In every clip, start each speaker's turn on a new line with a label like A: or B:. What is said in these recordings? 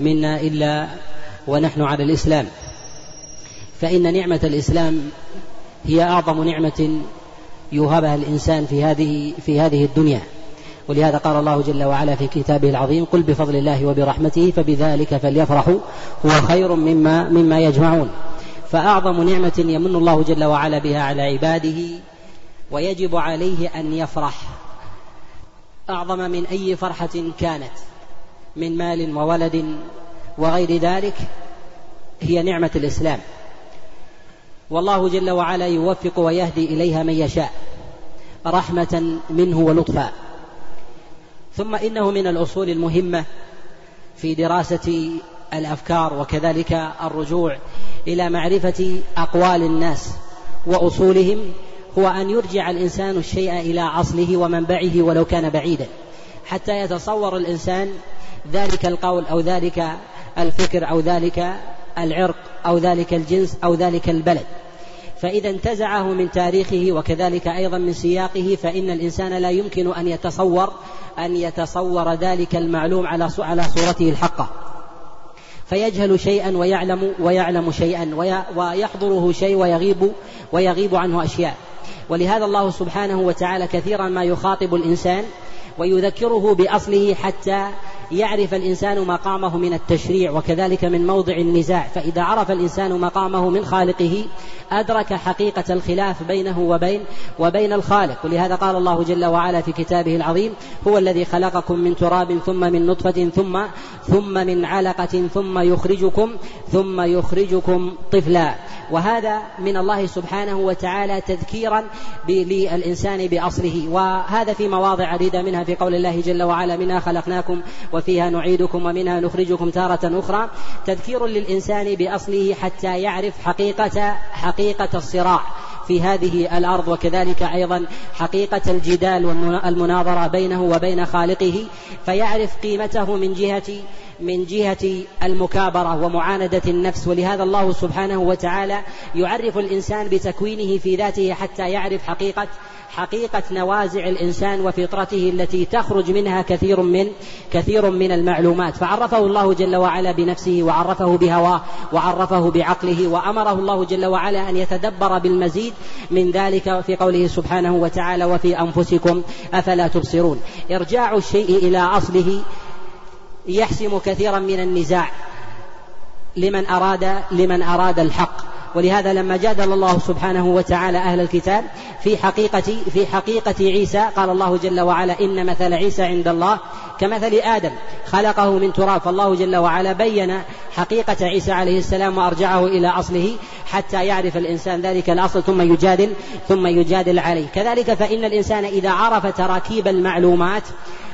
A: منا إلا ونحن على الإسلام. فإن نعمة الإسلام هي أعظم نعمة يوهبها الإنسان في هذه في هذه الدنيا. ولهذا قال الله جل وعلا في كتابه العظيم قل بفضل الله وبرحمته فبذلك فليفرحوا هو خير مما مما يجمعون. فأعظم نعمة يمن الله جل وعلا بها على عباده ويجب عليه أن يفرح. أعظم من أي فرحة كانت. من مال وولد وغير ذلك هي نعمة الإسلام. والله جل وعلا يوفق ويهدي إليها من يشاء رحمة منه ولطفا. ثم إنه من الأصول المهمة في دراسة الأفكار وكذلك الرجوع إلى معرفة أقوال الناس وأصولهم هو أن يرجع الإنسان الشيء إلى أصله ومنبعه ولو كان بعيدا. حتى يتصور الإنسان ذلك القول أو ذلك الفكر أو ذلك العرق أو ذلك الجنس أو ذلك البلد. فإذا انتزعه من تاريخه وكذلك أيضا من سياقه فإن الإنسان لا يمكن أن يتصور أن يتصور ذلك المعلوم على على صورته الحقة. فيجهل شيئا ويعلم ويعلم شيئا ويحضره شيء ويغيب ويغيب عنه أشياء. ولهذا الله سبحانه وتعالى كثيرا ما يخاطب الإنسان ويذكره بأصله حتى يعرف الإنسان مقامه من التشريع وكذلك من موضع النزاع. فإذا عرف الإنسان مقامه من خالقه أدرك حقيقة الخلاف بينه وبين وبين الخالق. ولهذا قال الله جل وعلا في كتابه العظيم هو الذي خلقكم من تراب ثم من نطفة ثم ثم من علقة ثم يخرجكم ثم يخرجكم طفلا. وهذا من الله سبحانه وتعالى تذكيرا للإنسان بأصله. وهذا في مواضع عديدة منها في قول الله جل وعلا منها خلقناكم وفيها نعيدكم ومنها نخرجكم تارة أخرى تذكير للإنسان بأصله حتى يعرف حقيقة حقيقة الصراع في هذه الأرض وكذلك أيضا حقيقة الجدال والمناظرة بينه وبين خالقه فيعرف قيمته من جهة من جهة المكابرة ومعاندة النفس. ولهذا الله سبحانه وتعالى يعرف الإنسان بتكوينه في ذاته حتى يعرف حقيقة حقيقة نوازع الإنسان وفطرته التي تخرج منها كثير من كثير من المعلومات. فعرفه الله جل وعلا بنفسه وعرفه بهواه وعرفه بعقله وأمره الله جل وعلا أن يتدبر بالمزيد من ذلك في قوله سبحانه وتعالى وفي أنفسكم أفلا تبصرون. إرجاع الشيء إلى أصله يحسم كثيرا من النزاع. لمن أراد لمن أراد الحق. ولهذا لما جادل الله سبحانه وتعالى أهل الكتاب في حقيقة في حقيقة عيسى قال الله جل وعلا إن مثل عيسى عند الله كمثل آدم خلقه من تراب. فالله جل وعلا بين حقيقة عيسى عليه السلام وأرجعه إلى أصله حتى يعرف الإنسان ذلك الأصل ثم يجادل ثم يجادل عليه. كذلك فإن الإنسان إذا عرف تراكيب المعلومات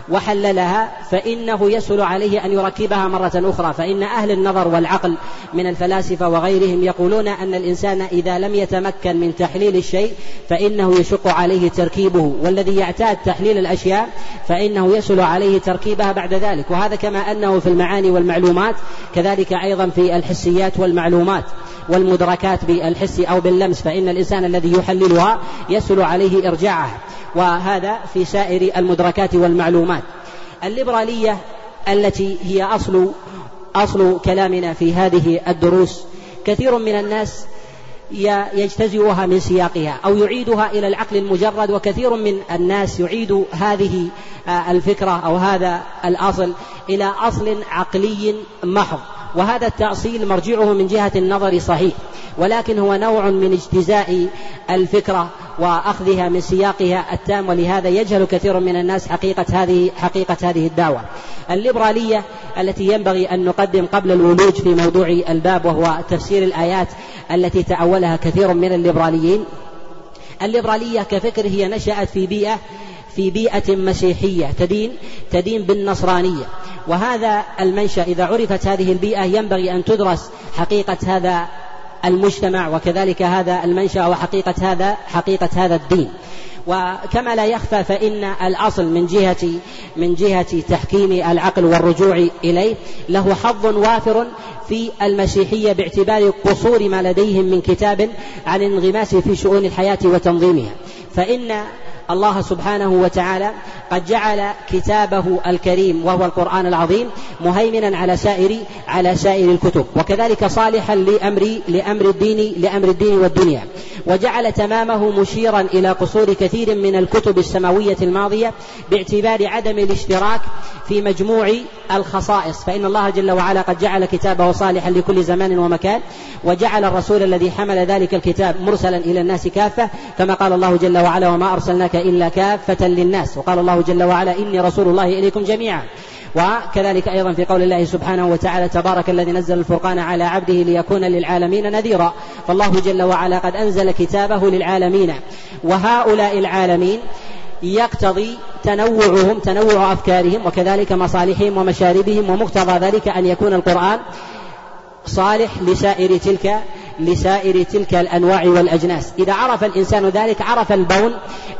A: وحللها فإنه يسهل عليه أن يركبها مرة أخرى. فإن أهل النظر والعقل من الفلاسفة وغيرهم يقولون أن الإنسان إذا لم يتمكن من تحليل الشيء فإنه يشق عليه تركيبه. والذي يعتاد تحليل الأشياء فإنه يسهل عليه تركيبها بعد ذلك. وهذا كما أنه في المعاني والمعلومات كذلك أيضا في الحسيات والمعلومات والمدركات بالحس أو باللمس. فإن الإنسان الذي يحللها يسهل عليه إرجاعها وهذا في سائر المدركات والمعلومات. الليبرالية التي هي أصل أصل كلامنا في هذه الدروس كثير من الناس يجتزئها من سياقها أو يعيدها إلى العقل المجرد وكثير من الناس يعيد هذه الفكرة أو هذا الأصل إلى أصل عقلي محض. وهذا التأصيل مرجعه من جهة النظر صحيح ولكن هو نوع من اجتزاء الفكرة وأخذها من سياقها التام ولهذا يجهل كثير من الناس حقيقة هذه حقيقة هذه الدعوة. الليبرالية التي ينبغي أن نقدم قبل الولوج في موضوع الباب وهو تفسير الآيات التي تأولها كثير من الليبراليين. الليبرالية كفكر هي نشأت في بيئة في بيئة مسيحية تدين تدين بالنصرانية وهذا المنشأ إذا عرفت هذه البيئة ينبغي أن تدرس حقيقة هذا المجتمع وكذلك هذا المنشأ وحقيقة هذا حقيقة هذا الدين. وكما لا يخفى فإن الأصل من جهة من جهة تحكيم العقل والرجوع إليه له حظ وافر في المسيحية باعتبار قصور ما لديهم من كتاب عن الانغماس في شؤون الحياة وتنظيمها. فإن الله سبحانه وتعالى قد جعل كتابه الكريم وهو القرآن العظيم مهيمنا على سائر على سائر الكتب. وكذلك صالحا لأمر لأمر الدين لأمر الدين والدنيا. وجعل تمامه مشيرا إلى قصور كثير من الكتب السماوية الماضية باعتبار عدم الاشتراك في مجموع الخصائص. فإن الله جل وعلا قد جعل كتابه صالحا لكل زمان ومكان وجعل الرسول الذي حمل ذلك الكتاب مرسلا إلى الناس كافة كما قال الله جل وعلا وما أرسلناك إلا كافة للناس وقال الله جل وعلا إني رسول الله إليكم جميعا وكذلك أيضا في قول الله سبحانه وتعالى تبارك الذي نزل الفرقان على عبده ليكون للعالمين نذيرا فالله جل وعلا قد أنزل كتابه للعالمين وهؤلاء العالمين يقتضي تنوعهم تنوع أفكارهم وكذلك مصالحهم ومشاربهم ومقتضى ذلك أن يكون القرآن صالح لسائر تلك لسائر تلك الأنواع والأجناس. إذا عرف الإنسان ذلك عرف البون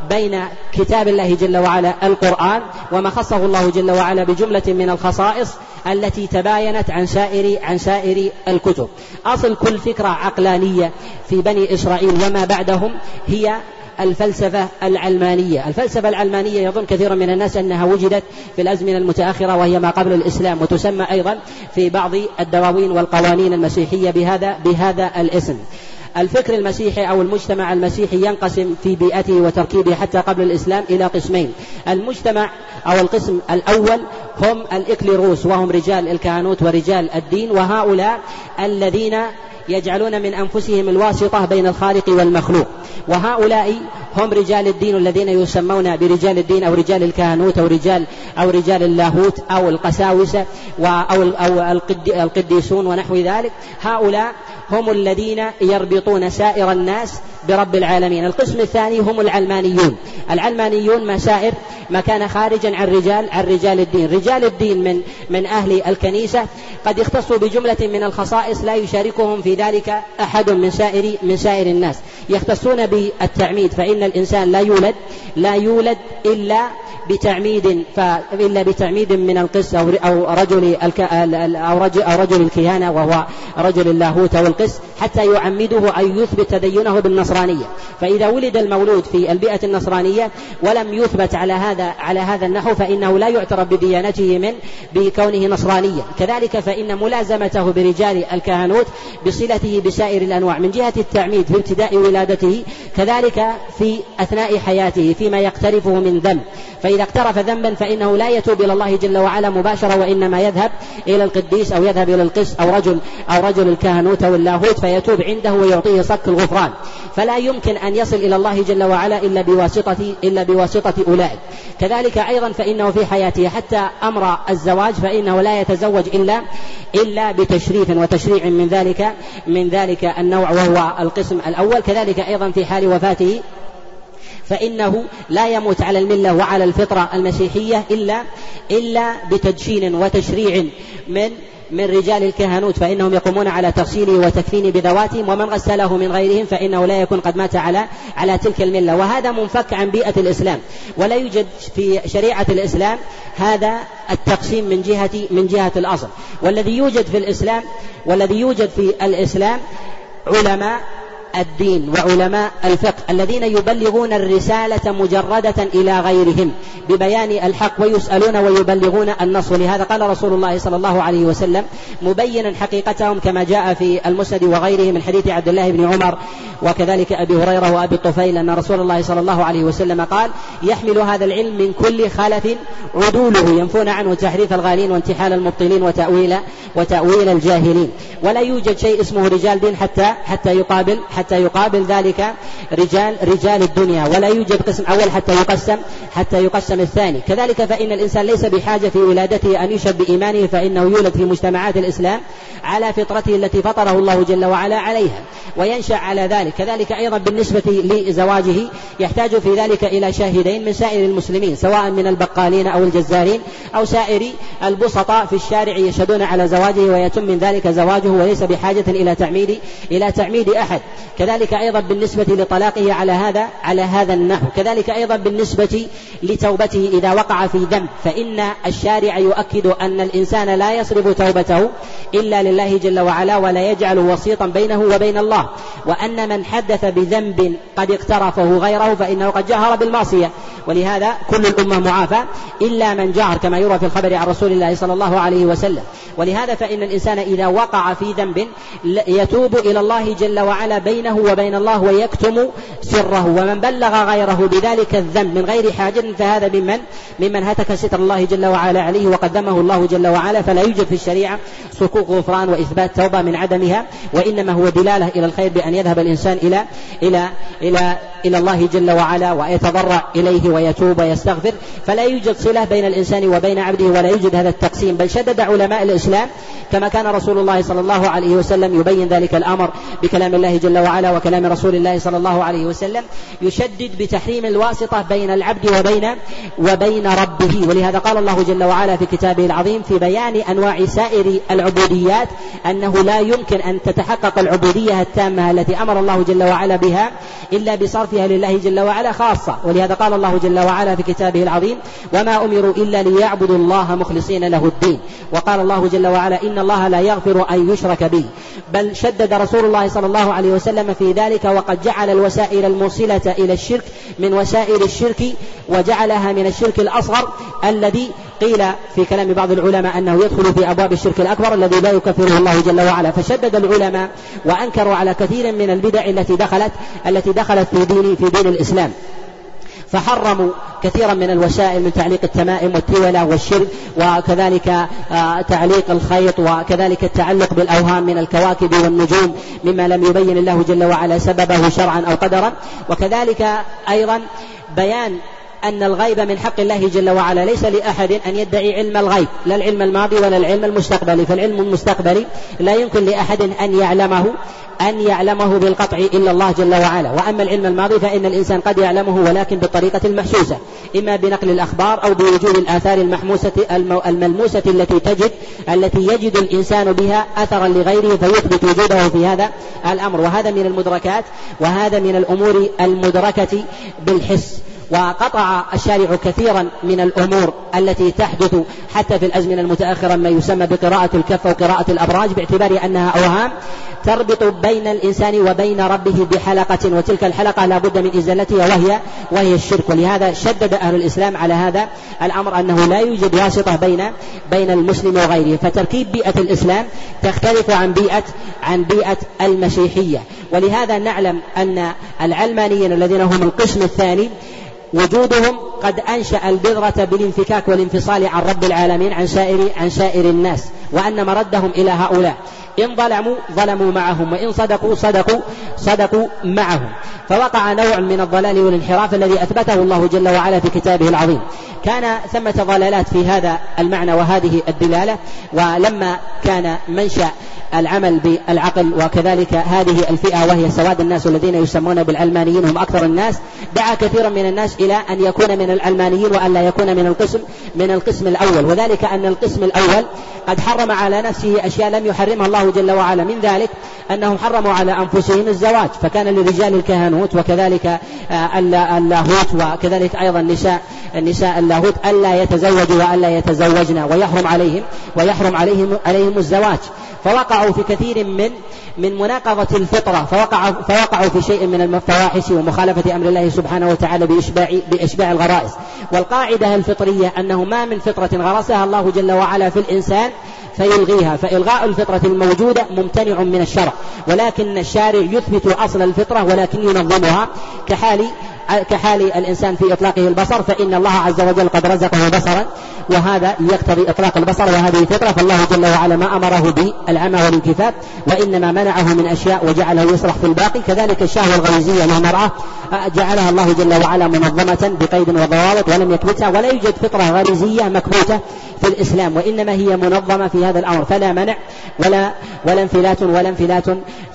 A: بين كتاب الله جل وعلا القرآن وما خصه الله جل وعلا بجملة من الخصائص التي تباينت عن سائر عن سائر الكتب. أصل كل فكرة عقلانية في بني إسرائيل وما بعدهم هي الفلسفة العلمانية. الفلسفة العلمانية يظن كثير من الناس أنها وجدت في الأزمنة المتأخرة وهي ما قبل الإسلام وتسمى أيضا في بعض الدواوين والقوانين المسيحية بهذا بهذا الاسم. الفكر المسيحي أو المجتمع المسيحي ينقسم في بيئته وتركيبه حتى قبل الإسلام إلى قسمين. المجتمع أو القسم الأول هم الإكليروس وهم رجال الكهنوت ورجال الدين وهؤلاء الذين يجعلون من أنفسهم الواسطة بين الخالق والمخلوق. وهؤلاء هم رجال الدين الذين يسمون برجال الدين أو رجال الكهنوت أو رجال أو رجال اللاهوت أو القساوسة أو القديسون ونحو ذلك. هؤلاء هم الذين يربطون سائر الناس برب العالمين. القسم الثاني هم العلمانيون. العلمانيون مسائر ما كان خارجا عن رجال عن رجال الدين. رجال الدين من من أهل الكنيسة قد اختصوا بجملة من الخصائص لا يشاركهم في ذلك أحد من سائر من سائر الناس. يختصون بالتعميد فإن الإنسان لا يولد لا يولد إلا بتعميد إلا بتعميد من القس أو أو رجل أو رجل أو رجل الكهانة وهو رجل اللاهوت أو القس حتى يعمده أن يثبت تدينه بالنصرانية. فإذا ولد المولود في البيئة النصرانية ولم يثبت على هذا على هذا النحو فإنه لا يعترف بديانته من بكونه نصرانيا. كذلك فإن ملازمته برجال الكهنوت بصلته بسائر الأنواع من جهة التعميد في ابتداء ولادته كذلك في أثناء حياته فيما يقترفه من ذنب. فإذا اقترف ذنبا فإنه لا يتوب إلى الله جل وعلا مباشرة وإنما يذهب إلى القديس أو يذهب إلى القس أو رجل أو رجل الكهنوت أو اللاهوت فيتوب عنده ويعطيه صك الغفران. فلا يمكن أن يصل إلى الله جل وعلا إلا بواسطة إلا بواسطة أولئك. كذلك أيضا فإنه في حياته حتى أمر الزواج فإنه لا يتزوج إلا إلا بتشريف وتشريع من ذلك من ذلك النوع وهو القسم الأول. كذلك أيضا في حال وفاته فإنه لا يموت على الملة وعلى الفطرة المسيحية إلا إلا بتدشين وتشريع من من رجال الكهنوت فإنهم يقومون على تغسيله وتكفينه بذواتهم ومن غسله من غيرهم فإنه لا يكون قد مات على على تلك الملة. وهذا منفك عن بيئة الإسلام. ولا يوجد في شريعة الإسلام هذا التقسيم من جهة من جهة الأصل. والذي يوجد في الإسلام والذي يوجد في الإسلام علماء الدين وعلماء الفقه الذين يبلغون الرسالة مجردة إلى غيرهم ببيان الحق ويسألون ويبلغون النص ولهذا قال رسول الله صلى الله عليه وسلم مبينا حقيقتهم كما جاء في المسند وغيره من حديث عبد الله بن عمر وكذلك أبي هريرة وأبي الطفيل أن رسول الله صلى الله عليه وسلم قال يحمل هذا العلم من كل خلف عدوله ينفون عنه تحريف الغالين وانتحال المبطلين وتأويل وتأويل الجاهلين. ولا يوجد شيء اسمه رجال دين حتى حتى يقابل حتى يقابل ذلك رجال رجال الدنيا. ولا يوجد قسم أول حتى يقسم حتى يقسم الثاني. كذلك فإن الإنسان ليس بحاجة في ولادته أن يشب بإيمانه فإنه يولد في مجتمعات الإسلام على فطرته التي فطره الله جل وعلا عليها وينشأ على ذلك. كذلك أيضا بالنسبة لزواجه يحتاج في ذلك إلى شاهدين من سائر المسلمين سواء من البقالين أو الجزارين أو سائر البسطاء في الشارع يشهدون على زواجه ويتم من ذلك زواجه وليس بحاجة إلى تعميد إلى تعميد أحد. كذلك أيضا بالنسبة لطلاقه على هذا على هذا النحو. كذلك أيضا بالنسبة لتوبته إذا وقع في ذنب. فإن الشارع يؤكد أن الإنسان لا يصرف توبته إلا لله جل وعلا ولا يجعل وسيطا بينه وبين الله. وأن من حدث بذنب قد اقترفه غيره فإنه قد جهر بالمعصية. ولهذا كل الأمة معافى إلا من جهر كما يروى في الخبر عن رسول الله صلى الله عليه وسلم. ولهذا فإن الإنسان إذا وقع في ذنب يتوب إلى الله جل وعلا بينه وبين الله ويكتم سره. ومن بلغ غيره بذلك الذنب من غير حاجة فهذا ممن؟ ممن هتك ستر الله جل وعلا عليه وقد ذمه الله جل وعلا. فلا يوجد في الشريعة صكوك غفران وإثبات توبة من عدمها وإنما هو دلالة إلى الخير بأن يذهب الإنسان إلى إلى إلى إلى الله جل وعلا ويتضرع إليه ويتوب ويستغفر. فلا يوجد صلة بين الإنسان وبين عبده ولا يوجد هذا التقسيم. بل شدد علماء الإسلام كما كان رسول الله صلى الله عليه وسلم يبين ذلك الأمر بكلام الله جل وعلا وكلام رسول الله صلى الله عليه وسلم يشدد بتحريم الواسطة بين العبد وبين وبين ربه. ولهذا قال الله جل وعلا في كتابه العظيم في بيان أنواع سائر العبوديات أنه لا يمكن أن تتحقق العبودية التامة التي أمر الله جل وعلا بها إلا بصرفها لله جل وعلا خاصة. ولهذا قال الله جل وعلا في كتابه العظيم وما أمروا إلا ليعبدوا الله مخلصين له الدين وقال الله جل وعلا إن الله لا يغفر أن يشرك به بل شدد رسول الله صلى الله عليه وسلم في ذلك وقد جعل الوسائل الموصلة إلى الشرك من وسائل الشرك وجعلها من الشرك الأصغر الذي قيل في كلام بعض العلماء أنه يدخل في أبواب الشرك الأكبر الذي لا يكفره الله جل وعلا. فشدد العلماء وأنكروا على كثير من البدع التي دخلت التي دخلت في دين في دين الإسلام. فحرموا كثيرا من الوسائل من تعليق التمائم والتولة والشرك وكذلك آه، تعليق الخيط وكذلك التعلق بالأوهام من الكواكب والنجوم مما لم يبين الله جل وعلا سببه شرعا أو قدرا. وكذلك أيضا بيان أن الغيب من حق الله جل وعلا. ليس لأحد أن يدعي علم الغيب لا العلم الماضي ولا العلم المستقبلي. فالعلم المستقبلي لا يمكن لأحد أن يعلمه أن يعلمه بالقطع إلا الله جل وعلا. وأما العلم الماضي فإن الإنسان قد يعلمه ولكن بالطريقة المحسوسة إما بنقل الأخبار أو بوجود الآثار المحموسة الملموسة التي تجد التي يجد الإنسان بها أثرا لغيره فيثبت وجوده في هذا الأمر. وهذا من المدركات وهذا من الأمور المدركة بالحس. وقطع الشارع كثيرا من الأمور التي تحدث حتى في الأزمنة المتأخرة ما يسمى بقراءة الكف أو قراءة الأبراج باعتبار أنها أوهام تربط بين الإنسان وبين ربه بحلقة وتلك الحلقة لا بد من إزالتها وهي وهي الشرك. ولهذا شدد أهل الإسلام على هذا الأمر أنه لا يوجد واسطة بين بين المسلم وغيره. فتركيب بيئة الإسلام تختلف عن بيئة عن بيئة المسيحية ولهذا نعلم أن العلمانيين الذين هم القسم الثاني وجودهم قد أنشأ البذرة بالانفكاك والانفصال عن رب العالمين عن سائر عن سائر الناس وأن مردهم إلى هؤلاء. إن ظلموا ظلموا معهم وإن صدقوا صدقوا صدقوا معهم. فوقع نوع من الضلال والانحراف الذي أثبته الله جل وعلا في كتابه العظيم. كان ثمة ضلالات في هذا المعنى وهذه الدلالة ولما كان منشأ العمل بالعقل وكذلك هذه الفئة وهي سواد الناس الذين يسمون بالعلمانيين هم أكثر الناس دعا كثيرا من الناس إلى أن يكون من العلمانيين وأن لا يكون من القسم من القسم الأول. وذلك أن القسم الأول قد حرم على نفسه أشياء لم يحرمها الله جل وعلا. من ذلك أنهم حرموا على أنفسهم الزواج فكان للرجال الكهنوت وكذلك آه، اللاهوت وكذلك أيضا نساء النساء اللاهوت ألا يتزوجوا وألا يتزوجن ويحرم عليهم ويحرم عليهم عليهم الزواج. فوقعوا في كثير من من مناقضة الفطرة فوقع فوقعوا في شيء من الفواحش ومخالفة أمر الله سبحانه وتعالى بإشباع بإشباع الغرائز. والقاعدة الفطرية أنه ما من فطرة غرسها الله جل وعلا في الإنسان فيلغيها فإلغاء الفطرة الموجودة ممتنع من الشرع. ولكن الشارع يثبت أصل الفطرة ولكن ينظمها كحال كحال الإنسان في إطلاقه البصر فإن الله عز وجل قد رزقه بصرا وهذا يقتضي إطلاق البصر وهذه فطرة فالله جل وعلا ما أمره بالعمى والانكفاف وإنما منعه من أشياء وجعله يسرح في الباقي كذلك الشهوة الغريزية للمرأة جعلها الله جل وعلا منظمة بقيد وضوابط ولم يكبتها ولا يوجد فطرة غريزية مكبوتة في الإسلام وإنما هي منظمة في هذا الأمر فلا منع ولا ولا انفلات ولا انفلات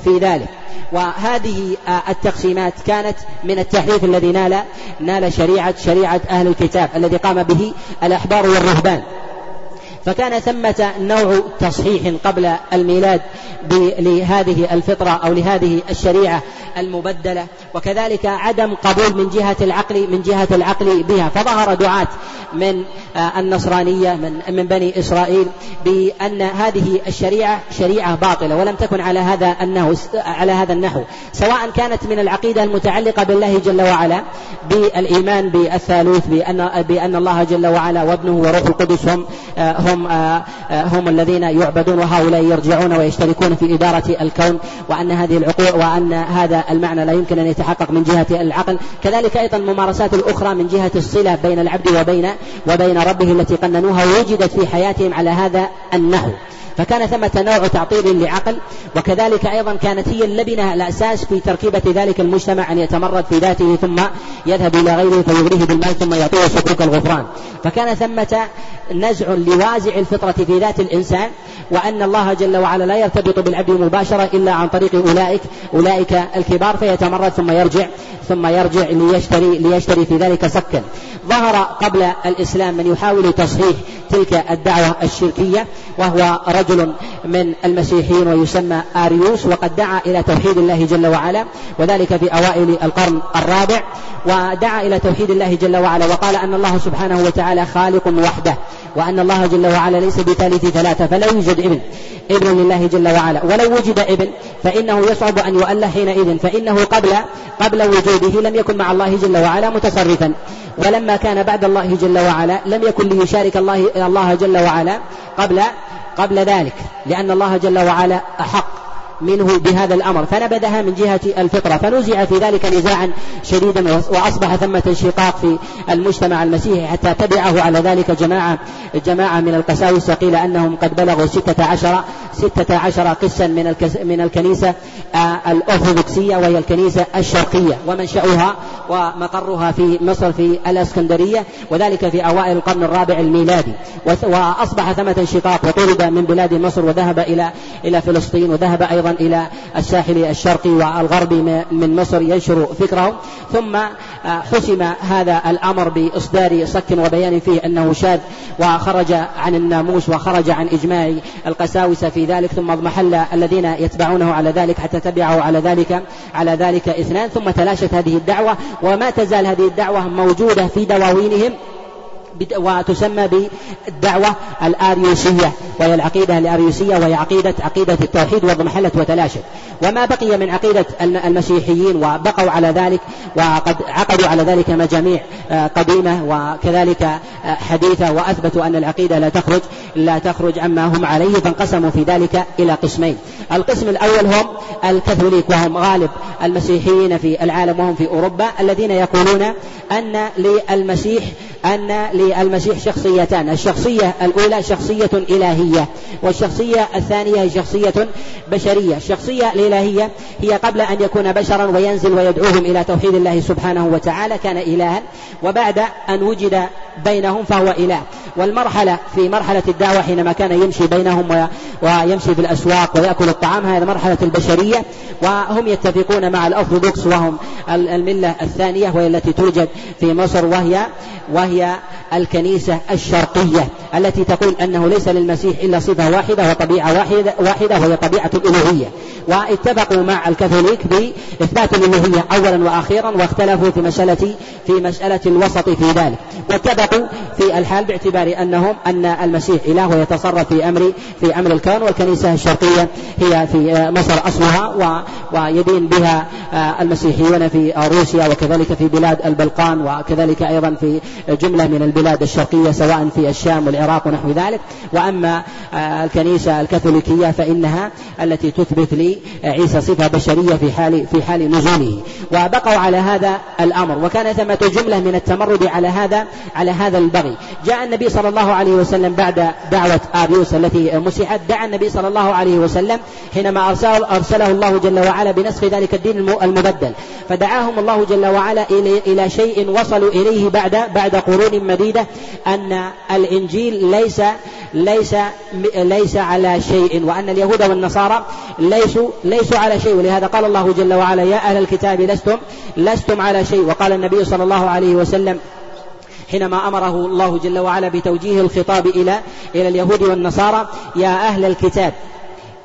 A: في ذلك. وهذه آه، التقسيمات كانت من التحريف الذي نال نال شريعة شريعة أهل الكتاب الذي قام به الأحبار والرهبان. فكان ثمة نوع تصحيح قبل الميلاد لهذه الفطرة أو لهذه الشريعة المبدلة. وكذلك عدم قبول من جهة العقل من جهة العقل بها. فظهر دعاة من آه، النصرانية من من بني إسرائيل بأن هذه الشريعة شريعة باطلة ولم تكن على هذا النحو على هذا النحو. سواء كانت من العقيدة المتعلقة بالله جل وعلا بالإيمان بالثالوث بأن بأن الله جل وعلا وابنه وروح القدس هم آه، هم آه، هم الذين يعبدون وهؤلاء يرجعون ويشتركون في إدارة الكون وأن هذه العقول وأن هذا المعنى لا يمكن أن يتحقق من جهة العقل. كذلك أيضا الممارسات الأخرى من جهة الصلة بين العبد وبين وبين ربه التي قننوها وجدت في حياتهم على هذا النحو. فكان ثمة نوع تعطيل لعقل وكذلك أيضا كانت هي اللبنة الأساس في تركيبة ذلك المجتمع أن يتمرد في ذاته ثم يذهب إلى غيره فيغريه بالمال ثم يعطيه سكوك الغفران. فكان ثمة نزع لوازع الفطرة في ذات الإنسان وأن الله جل وعلا لا يرتبط بالعبد مباشرة إلا عن طريق أولئك أولئك الكبار فيتمرد ثم يرجع ثم يرجع ليشتري ليشتري في ذلك سكا. ظهر قبل الإسلام من يحاول تصحيح تلك الدعوة الشركية وهو رجل من المسيحيين ويسمى آريوس وقد دعا إلى توحيد الله جل وعلا وذلك في أوائل القرن الرابع ودعا إلى توحيد الله جل وعلا وقال أن الله سبحانه وتعالى خالق وحده. وأن الله جل وعلا ليس بثالث ثلاثة فلا يوجد ابن ابن لله جل وعلا. ولو وجد ابن فإنه يصعب أن يؤله حينئذ. فإنه قبل قبل وجوده لم يكن مع الله جل وعلا متصرفا. ولما كان بعد الله جل وعلا لم يكن ليشارك الله الله جل وعلا قبل قبل ذلك. لأن الله جل وعلا أحق. منه بهذا الأمر. فنبذها من جهة الفطرة. فنزع في ذلك نزاعا شديدا وأصبح ثمة انشقاق في المجتمع المسيحي حتى تبعه على ذلك جماعة جماعة من القساوسة قيل أنهم قد بلغوا ستة عشر ستة عشر قسا من من الكنيسة آه، الأرثوذكسية وهي الكنيسة الشرقية. ومنشأها ومقرها في مصر في الإسكندرية وذلك في أوائل القرن الرابع الميلادي. وأصبح ثمة انشقاق وطرد من بلاد مصر وذهب إلى إلى فلسطين وذهب أيضا إلى الساحل الشرقي والغربي من مصر ينشر فكره ثم آه، حسم هذا الأمر بإصدار صك وبيان فيه أنه شاذ وخرج عن الناموس وخرج عن إجماع القساوسة في ذلك. ثم اضمحل الذين يتبعونه على ذلك حتى تبعوا على ذلك على ذلك إثنان. ثم تلاشت هذه الدعوة. وما تزال هذه الدعوة موجودة في دواوينهم. وتسمى بالدعوة الآريوسية وهي العقيدة الآريوسية وهي عقيدة عقيدة التوحيد وضمحلت وتلاشت وما بقي من عقيدة المسيحيين وبقوا على ذلك وقد عقدوا على ذلك مجاميع آه، قديمة وكذلك آه، حديثة وأثبتوا أن العقيدة لا تخرج لا تخرج عما هم عليه فانقسموا في ذلك إلى قسمين. القسم الأول هم الكاثوليك وهم غالب المسيحيين في العالم وهم في أوروبا الذين يقولون أن للمسيح أن للمسيح شخصيتان. الشخصية الأولى شخصية إلهية والشخصية الثانية شخصية بشرية. الشخصية الإلهية هي قبل أن يكون بشرا وينزل ويدعوهم إلى توحيد الله سبحانه وتعالى. كان إلها وبعد أن وجد بينهم فهو إله. والمرحلة في مرحلة الدعوة حينما كان يمشي بينهم ويمشي في الأسواق ويأكل الطعام هذه مرحلة البشرية وهم يتفقون مع الأرثوذكس وهم الملة الثانية وهي التي توجد في مصر وهي وهي الكنيسة الشرقية التي تقول أنه ليس للمسيح إلا صفة واحدة وطبيعة واحدة, واحدة وهي طبيعة الألوهية. واتفقوا مع الكاثوليك بإثبات الألوهية أولا وأخيرا واختلفوا في مسألة في مسألة الوسط في ذلك. واتفقوا في الحال باعتبار أنهم أن المسيح إله ويتصرف في أمر في أمر الكون والكنيسة الشرقية هي في مصر أصلها ويدين بها المسيحيون في روسيا وكذلك في بلاد البلقان وكذلك أيضا في جملة من البلاد. الشرقية سواء في الشام والعراق ونحو ذلك. وأما الكنيسة الكاثوليكية فإنها التي تثبت لعيسى صفة بشرية في حال في حال نزوله. وبقوا على هذا الأمر. وكان ثمة جملة من التمرد على هذا على هذا البغي. جاء النبي صلى الله عليه وسلم بعد دعوة آبيوس التي مسحت. دعا النبي صلى الله عليه وسلم حينما أرسل أرسله الله جل وعلا بنسخ ذلك الدين المبدل. فدعاهم الله جل وعلا إلى شيء وصلوا إليه بعد بعد قرون مديدة أن الإنجيل ليس ليس ليس على شيء وأن اليهود والنصارى ليسوا ليسوا على شيء. ولهذا قال الله جل وعلا يا أهل الكتاب لستم لستم على شيء. وقال النبي صلى الله عليه وسلم حينما أمره الله جل وعلا بتوجيه الخطاب إلى إلى اليهود والنصارى يا أهل الكتاب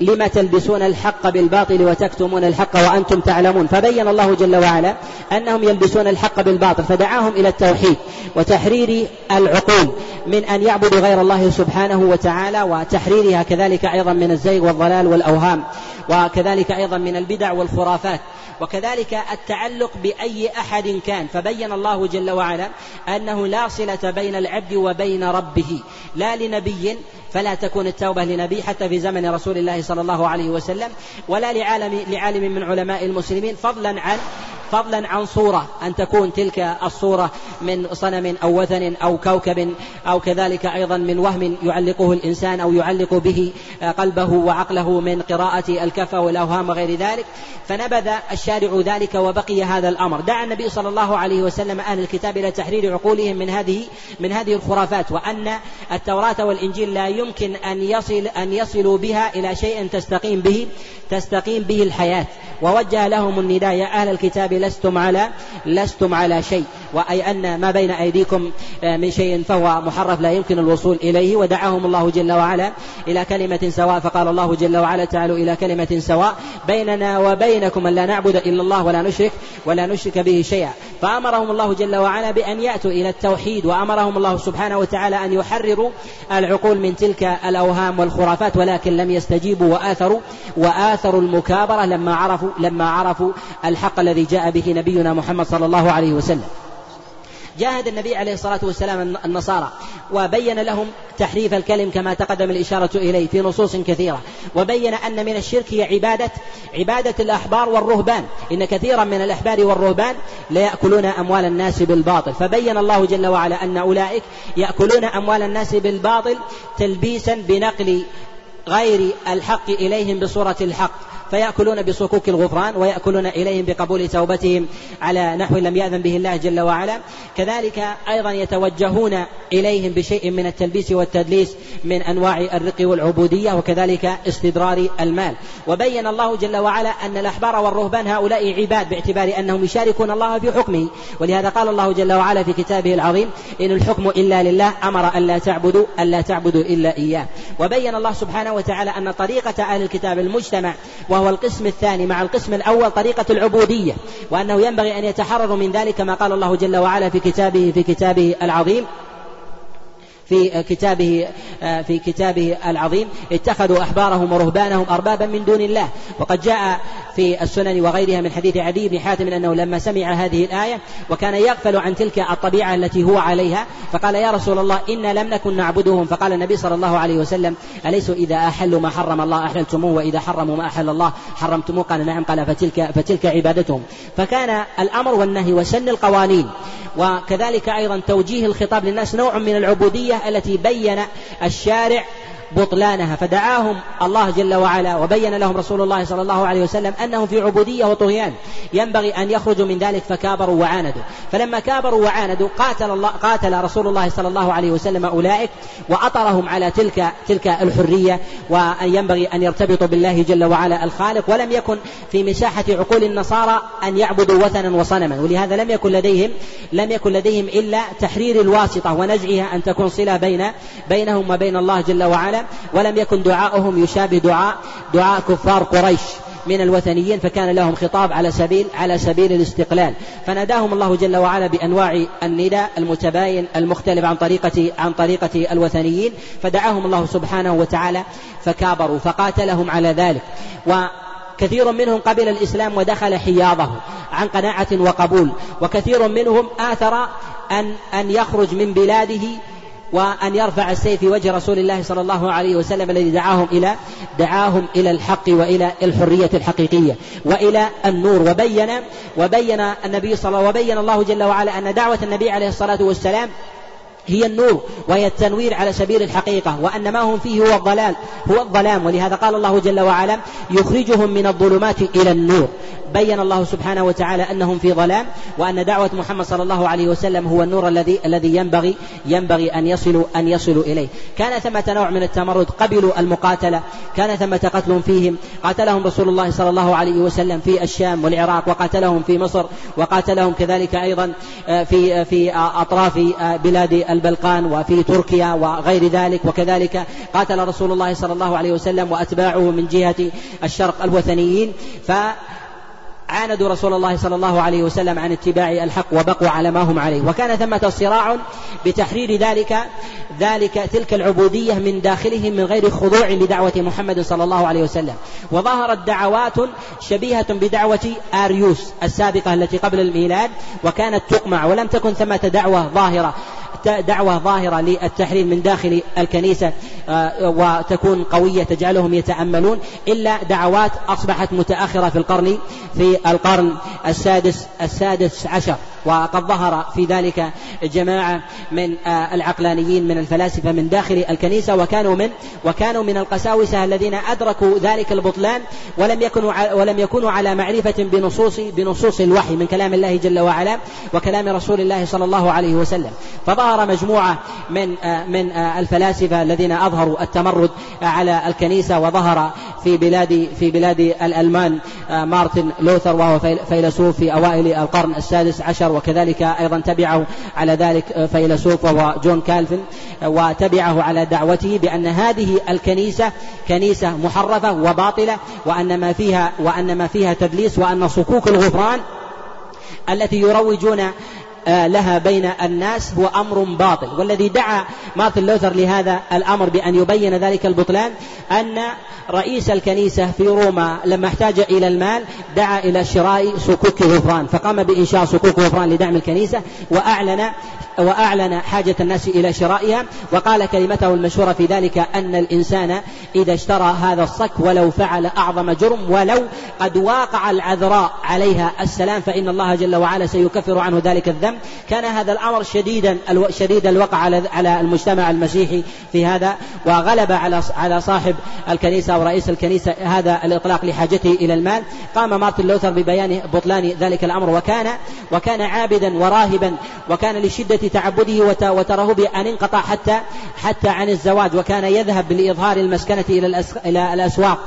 A: لم تلبسون الحق بالباطل وتكتمون الحق وأنتم تعلمون. فبين الله جل وعلا أنهم يلبسون الحق بالباطل فدعاهم إلى التوحيد وتحرير العقول من أن يعبدوا غير الله سبحانه وتعالى وتحريرها كذلك أيضا من الزيغ والضلال والأوهام وكذلك أيضا من البدع والخرافات. وكذلك التعلق بأي أحد كان. فبين الله جل وعلا أنه لا صلة بين العبد وبين ربه لا لنبي فلا تكون التوبة لنبي حتى في زمن رسول الله صلى الله عليه وسلم ولا لعالم لعالم من علماء المسلمين فضلا عن فضلا عن صورة أن تكون تلك الصورة من صنم أو وثن أو كوكب أو كذلك أيضا من وهم يعلقه الإنسان أو يعلق به قلبه وعقله من قراءة الكفى والأوهام وغير ذلك. فنبذ الشارع ذلك وبقي هذا الأمر. دعا النبي صلى الله عليه وسلم أهل الكتاب إلى تحرير عقولهم من هذه من هذه الخرافات وأن التوراة والإنجيل لا يمكن أن يصل أن يصلوا بها إلى شيء تستقيم به تستقيم به الحياة. ووجه لهم النداء يا أهل الكتاب لستم على لستم على شيء. وأي أن ما بين أيديكم آه، من شيء فهو محرف لا يمكن الوصول إليه. ودعاهم الله جل وعلا إلى كلمة سواء فقال الله جل وعلا تعالوا إلى كلمة سواء. بيننا وبينكم أن لا نعبد إلا الله ولا نشرك ولا نشرك به شيئا. فأمرهم الله جل وعلا بأن يأتوا إلى التوحيد وأمرهم الله سبحانه وتعالى أن يحرروا العقول من تلك الأوهام والخرافات ولكن لم يستجيبوا وآثروا وآثروا المكابرة لما عرفوا لما عرفوا الحق الذي جاء به نبينا محمد صلى الله عليه وسلم. جاهد النبي عليه الصلاة والسلام النصارى وبين لهم تحريف الكلم كما تقدم الإشارة إليه في نصوص كثيرة. وبين أن من الشرك هي عبادة عبادة الأحبار والرهبان. إن كثيرا من الأحبار والرهبان ليأكلون أموال الناس بالباطل. فبين الله جل وعلا أن أولئك يأكلون أموال الناس بالباطل تلبيسا بنقل غير الحق إليهم بصورة الحق. فيأكلون بصكوك الغفران ويأكلون إليهم بقبول توبتهم على نحو لم يأذن به الله جل وعلا. كذلك أيضا يتوجهون إليهم بشيء من التلبيس والتدليس من أنواع الرق والعبودية وكذلك استدرار المال. وبين الله جل وعلا أن الأحبار والرهبان هؤلاء عباد باعتبار أنهم يشاركون الله في حكمه. ولهذا قال الله جل وعلا في كتابه العظيم إن الحكم إلا لله أمر ألا تعبدوا ألا تعبدوا إلا إياه. وبين الله سبحانه وتعالى أن طريقة أهل الكتاب المجتمع وهو القسم الثاني مع القسم الأول طريقة العبودية وأنه ينبغي أن يتحرروا من ذلك ما قال الله جل وعلا في كتابه في كتابه العظيم في كتابه في كتابه العظيم. اتخذوا أحبارهم ورهبانهم أربابا من دون الله. وقد جاء في السنن وغيرها من حديث عدي بن حاتم أنه لما سمع هذه الآية وكان يغفل عن تلك الطبيعة التي هو عليها فقال يا رسول الله إنا لم نكن نعبدهم. فقال النبي صلى الله عليه وسلم أليسوا إذا أحلوا ما حرم الله أحللتموه وإذا حرموا ما أحل الله حرمتموه؟ قال نعم. قال فتلك فتلك عبادتهم. فكان الأمر والنهي وسن القوانين. وكذلك أيضا توجيه الخطاب للناس نوع من التي بين الشارع بطلانها. فدعاهم الله جل وعلا وبين لهم رسول الله صلى الله عليه وسلم أنهم في عبودية وطغيان. ينبغي أن يخرجوا من ذلك فكابروا وعاندوا. فلما كابروا وعاندوا قاتل الله قاتل رسول الله صلى الله عليه وسلم أولئك وأطرهم على تلك تلك الحرية. وأن ينبغي أن يرتبطوا بالله جل وعلا الخالق. ولم يكن في مساحة عقول النصارى أن يعبدوا وثنا وصنما. ولهذا لم يكن لديهم لم يكن لديهم إلا تحرير الواسطة ونزعها أن تكون صلة بين بينهم وبين الله جل وعلا. ولم يكن دعاؤهم يشابه دعاء دعاء كفار قريش من الوثنيين فكان لهم خطاب على سبيل على سبيل الاستقلال. فناداهم الله جل وعلا بأنواع النداء المتباين المختلف عن طريقه عن طريقة الوثنيين. فدعاهم الله سبحانه وتعالى فكابروا فقاتلهم على ذلك. وكثير منهم قبل الإسلام ودخل حياضه عن قناعة وقبول. وكثير منهم آثر أن أن يخرج من بلاده وأن يرفع السيف في وجه رسول الله صلى الله عليه وسلم الذي دعاهم إلى دعاهم إلى الحق وإلى الحرية الحقيقية وإلى النور. وبين وبين النبي صلى وبين الله جل وعلا أن دعوة النبي عليه الصلاة والسلام هي النور وهي التنوير على سبيل الحقيقة وأن ما هم فيه هو الضلال هو الظلام ولهذا قال الله جل وعلا يخرجهم من الظلمات إلى النور. بين الله سبحانه وتعالى أنهم في ظلام وأن دعوة محمد صلى الله عليه وسلم هو النور الذي الذي ينبغي ينبغي أن يصلوا أن يصلوا إليه. كان ثمة نوع من التمرد قبلوا المقاتلة كان ثمة قتل فيهم. قاتلهم رسول الله صلى الله عليه وسلم في الشام والعراق وقاتلهم في مصر وقاتلهم كذلك أيضا آه، في في أطراف آه، بلاد البلقان وفي تركيا وغير ذلك وكذلك قاتل رسول الله صلى الله عليه وسلم وأتباعه من جهة الشرق الوثنيين. ف عاندوا رسول الله صلى الله عليه وسلم عن اتباع الحق وبقوا على ما هم عليه. وكان ثمة صراع بتحرير ذلك ذلك تلك العبودية من داخلهم من غير خضوع لدعوة محمد صلى الله عليه وسلم. وظهرت دعوات شبيهة بدعوة آريوس السابقة التي قبل الميلاد وكانت تقمع ولم تكن ثمة دعوة ظاهرة. دعوة ظاهرة للتحرير من داخل الكنيسة آه، وتكون قوية تجعلهم يتأملون إلا دعوات أصبحت متأخرة في القرن في القرن السادس السادس عشر. وقد ظهر في ذلك جماعة من آه، العقلانيين من الفلاسفة من داخل الكنيسة وكانوا من وكانوا من القساوسة الذين أدركوا ذلك البطلان ولم يكونوا ولم يكونوا على معرفة بنصوص بنصوص الوحي من كلام الله جل وعلا وكلام رسول الله صلى الله عليه وسلم. فظهر مجموعة من آه، من آه، الفلاسفة الذين أظهروا التمرد على الكنيسة وظهر في بلاد في بلاد الألمان مارتن لوثر وهو فيلسوف في أوائل القرن السادس عشر وكذلك أيضا تبعه على ذلك فيلسوف وهو جون كالفن وتبعه على دعوته بأن هذه الكنيسة كنيسة محرفة وباطلة وأن ما فيها وأن ما فيها تدليس وأن صكوك الغفران التي يروجون آه، لها بين الناس هو أمر باطل. والذي دعا مارتن لوثر لهذا الأمر بأن يبين ذلك البطلان أن رئيس الكنيسة في روما لما احتاج إلى المال دعا إلى شراء صكوك غفران. فقام بإنشاء صكوك غفران لدعم الكنيسة وأعلن وأعلن حاجة الناس إلى شرائها وقال كلمته المشهورة في ذلك أن الإنسان إذا اشترى هذا الصك ولو فعل أعظم جرم ولو قد واقع العذراء عليها السلام فإن الله جل وعلا سيكفر عنه ذلك الذنب. كان هذا الأمر شديدا شديد الوقع على المجتمع المسيحي في هذا وغلب على على صاحب الكنيسة ورئيس الكنيسة هذا الإطلاق لحاجته إلى المال. قام مارتن لوثر ببيان بطلان ذلك الأمر وكان وكان عابدا وراهبا وكان لشدة تعبده وترهبه أن انقطع حتى حتى عن الزواج وكان يذهب لإظهار المسكنة إلى إلى الأسواق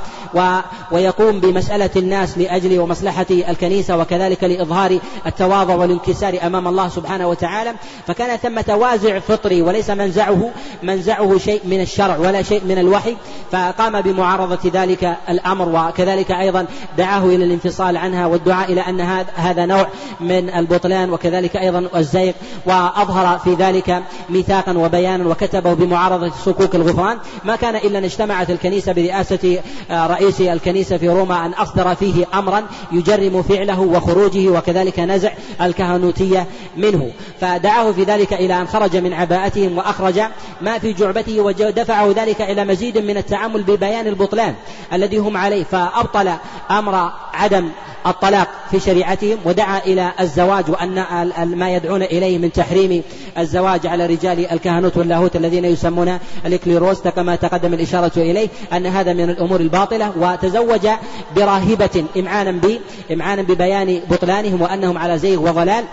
A: ويقوم بمسألة الناس لأجل ومصلحة الكنيسة وكذلك لإظهار التواضع والانكسار أمام الله سبحانه وتعالى. فكان ثمة وازع فطري وليس منزعه منزعه شيء من الشرع ولا شيء من الوحي. فقام بمعارضة ذلك الأمر وكذلك أيضا دعاه إلى الانفصال عنها والدعاء إلى أن هذا نوع من البطلان وكذلك أيضا الزيغ وأظهر في ذلك ميثاقا وبيانا وكتبه بمعارضة صكوك الغفران. ما كان إلا أن اجتمعت الكنيسة برئاسة آه، رئيس الكنيسة في روما أن أصدر فيه أمرا يجرم فعله وخروجه وكذلك نزع الكهنوتية منه. فدعاه في ذلك إلى أن خرج من عباءتهم وأخرج ما في جعبته ودفعه ذلك إلى مزيد من التعامل ببيان البطلان الذي هم عليه. فأبطل أمر عدم الطلاق في شريعتهم ودعا إلى الزواج وأن ما يدعون إليه من تحريم الزواج على رجال الكهنوت واللاهوت الذين يسمون الإكليروس كما تقدم الإشارة إليه أن هذا من الأمور الباطلة وتزوج براهبة إمعانا ببيان بطلانهم وأنهم على زيغ وضلال.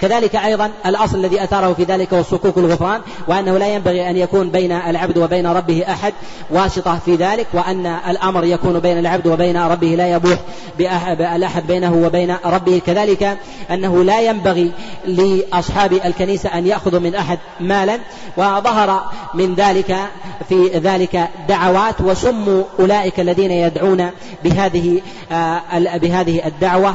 A: كذلك أيضا الأصل الذي أثاره في ذلك هو صكوك الغفران وأنه لا ينبغي أن يكون بين العبد وبين ربه أحد واسطة في ذلك وأن الأمر يكون بين العبد وبين ربه لا يبوح الأحد بينه وبين ربه. كذلك أنه لا ينبغي لأصحاب الكنيسة أن يأخذوا من أحد مالا وظهر من ذلك في ذلك دعوات وسموا أولئك الذين يدعون بهذه آه، بهذه الدعوة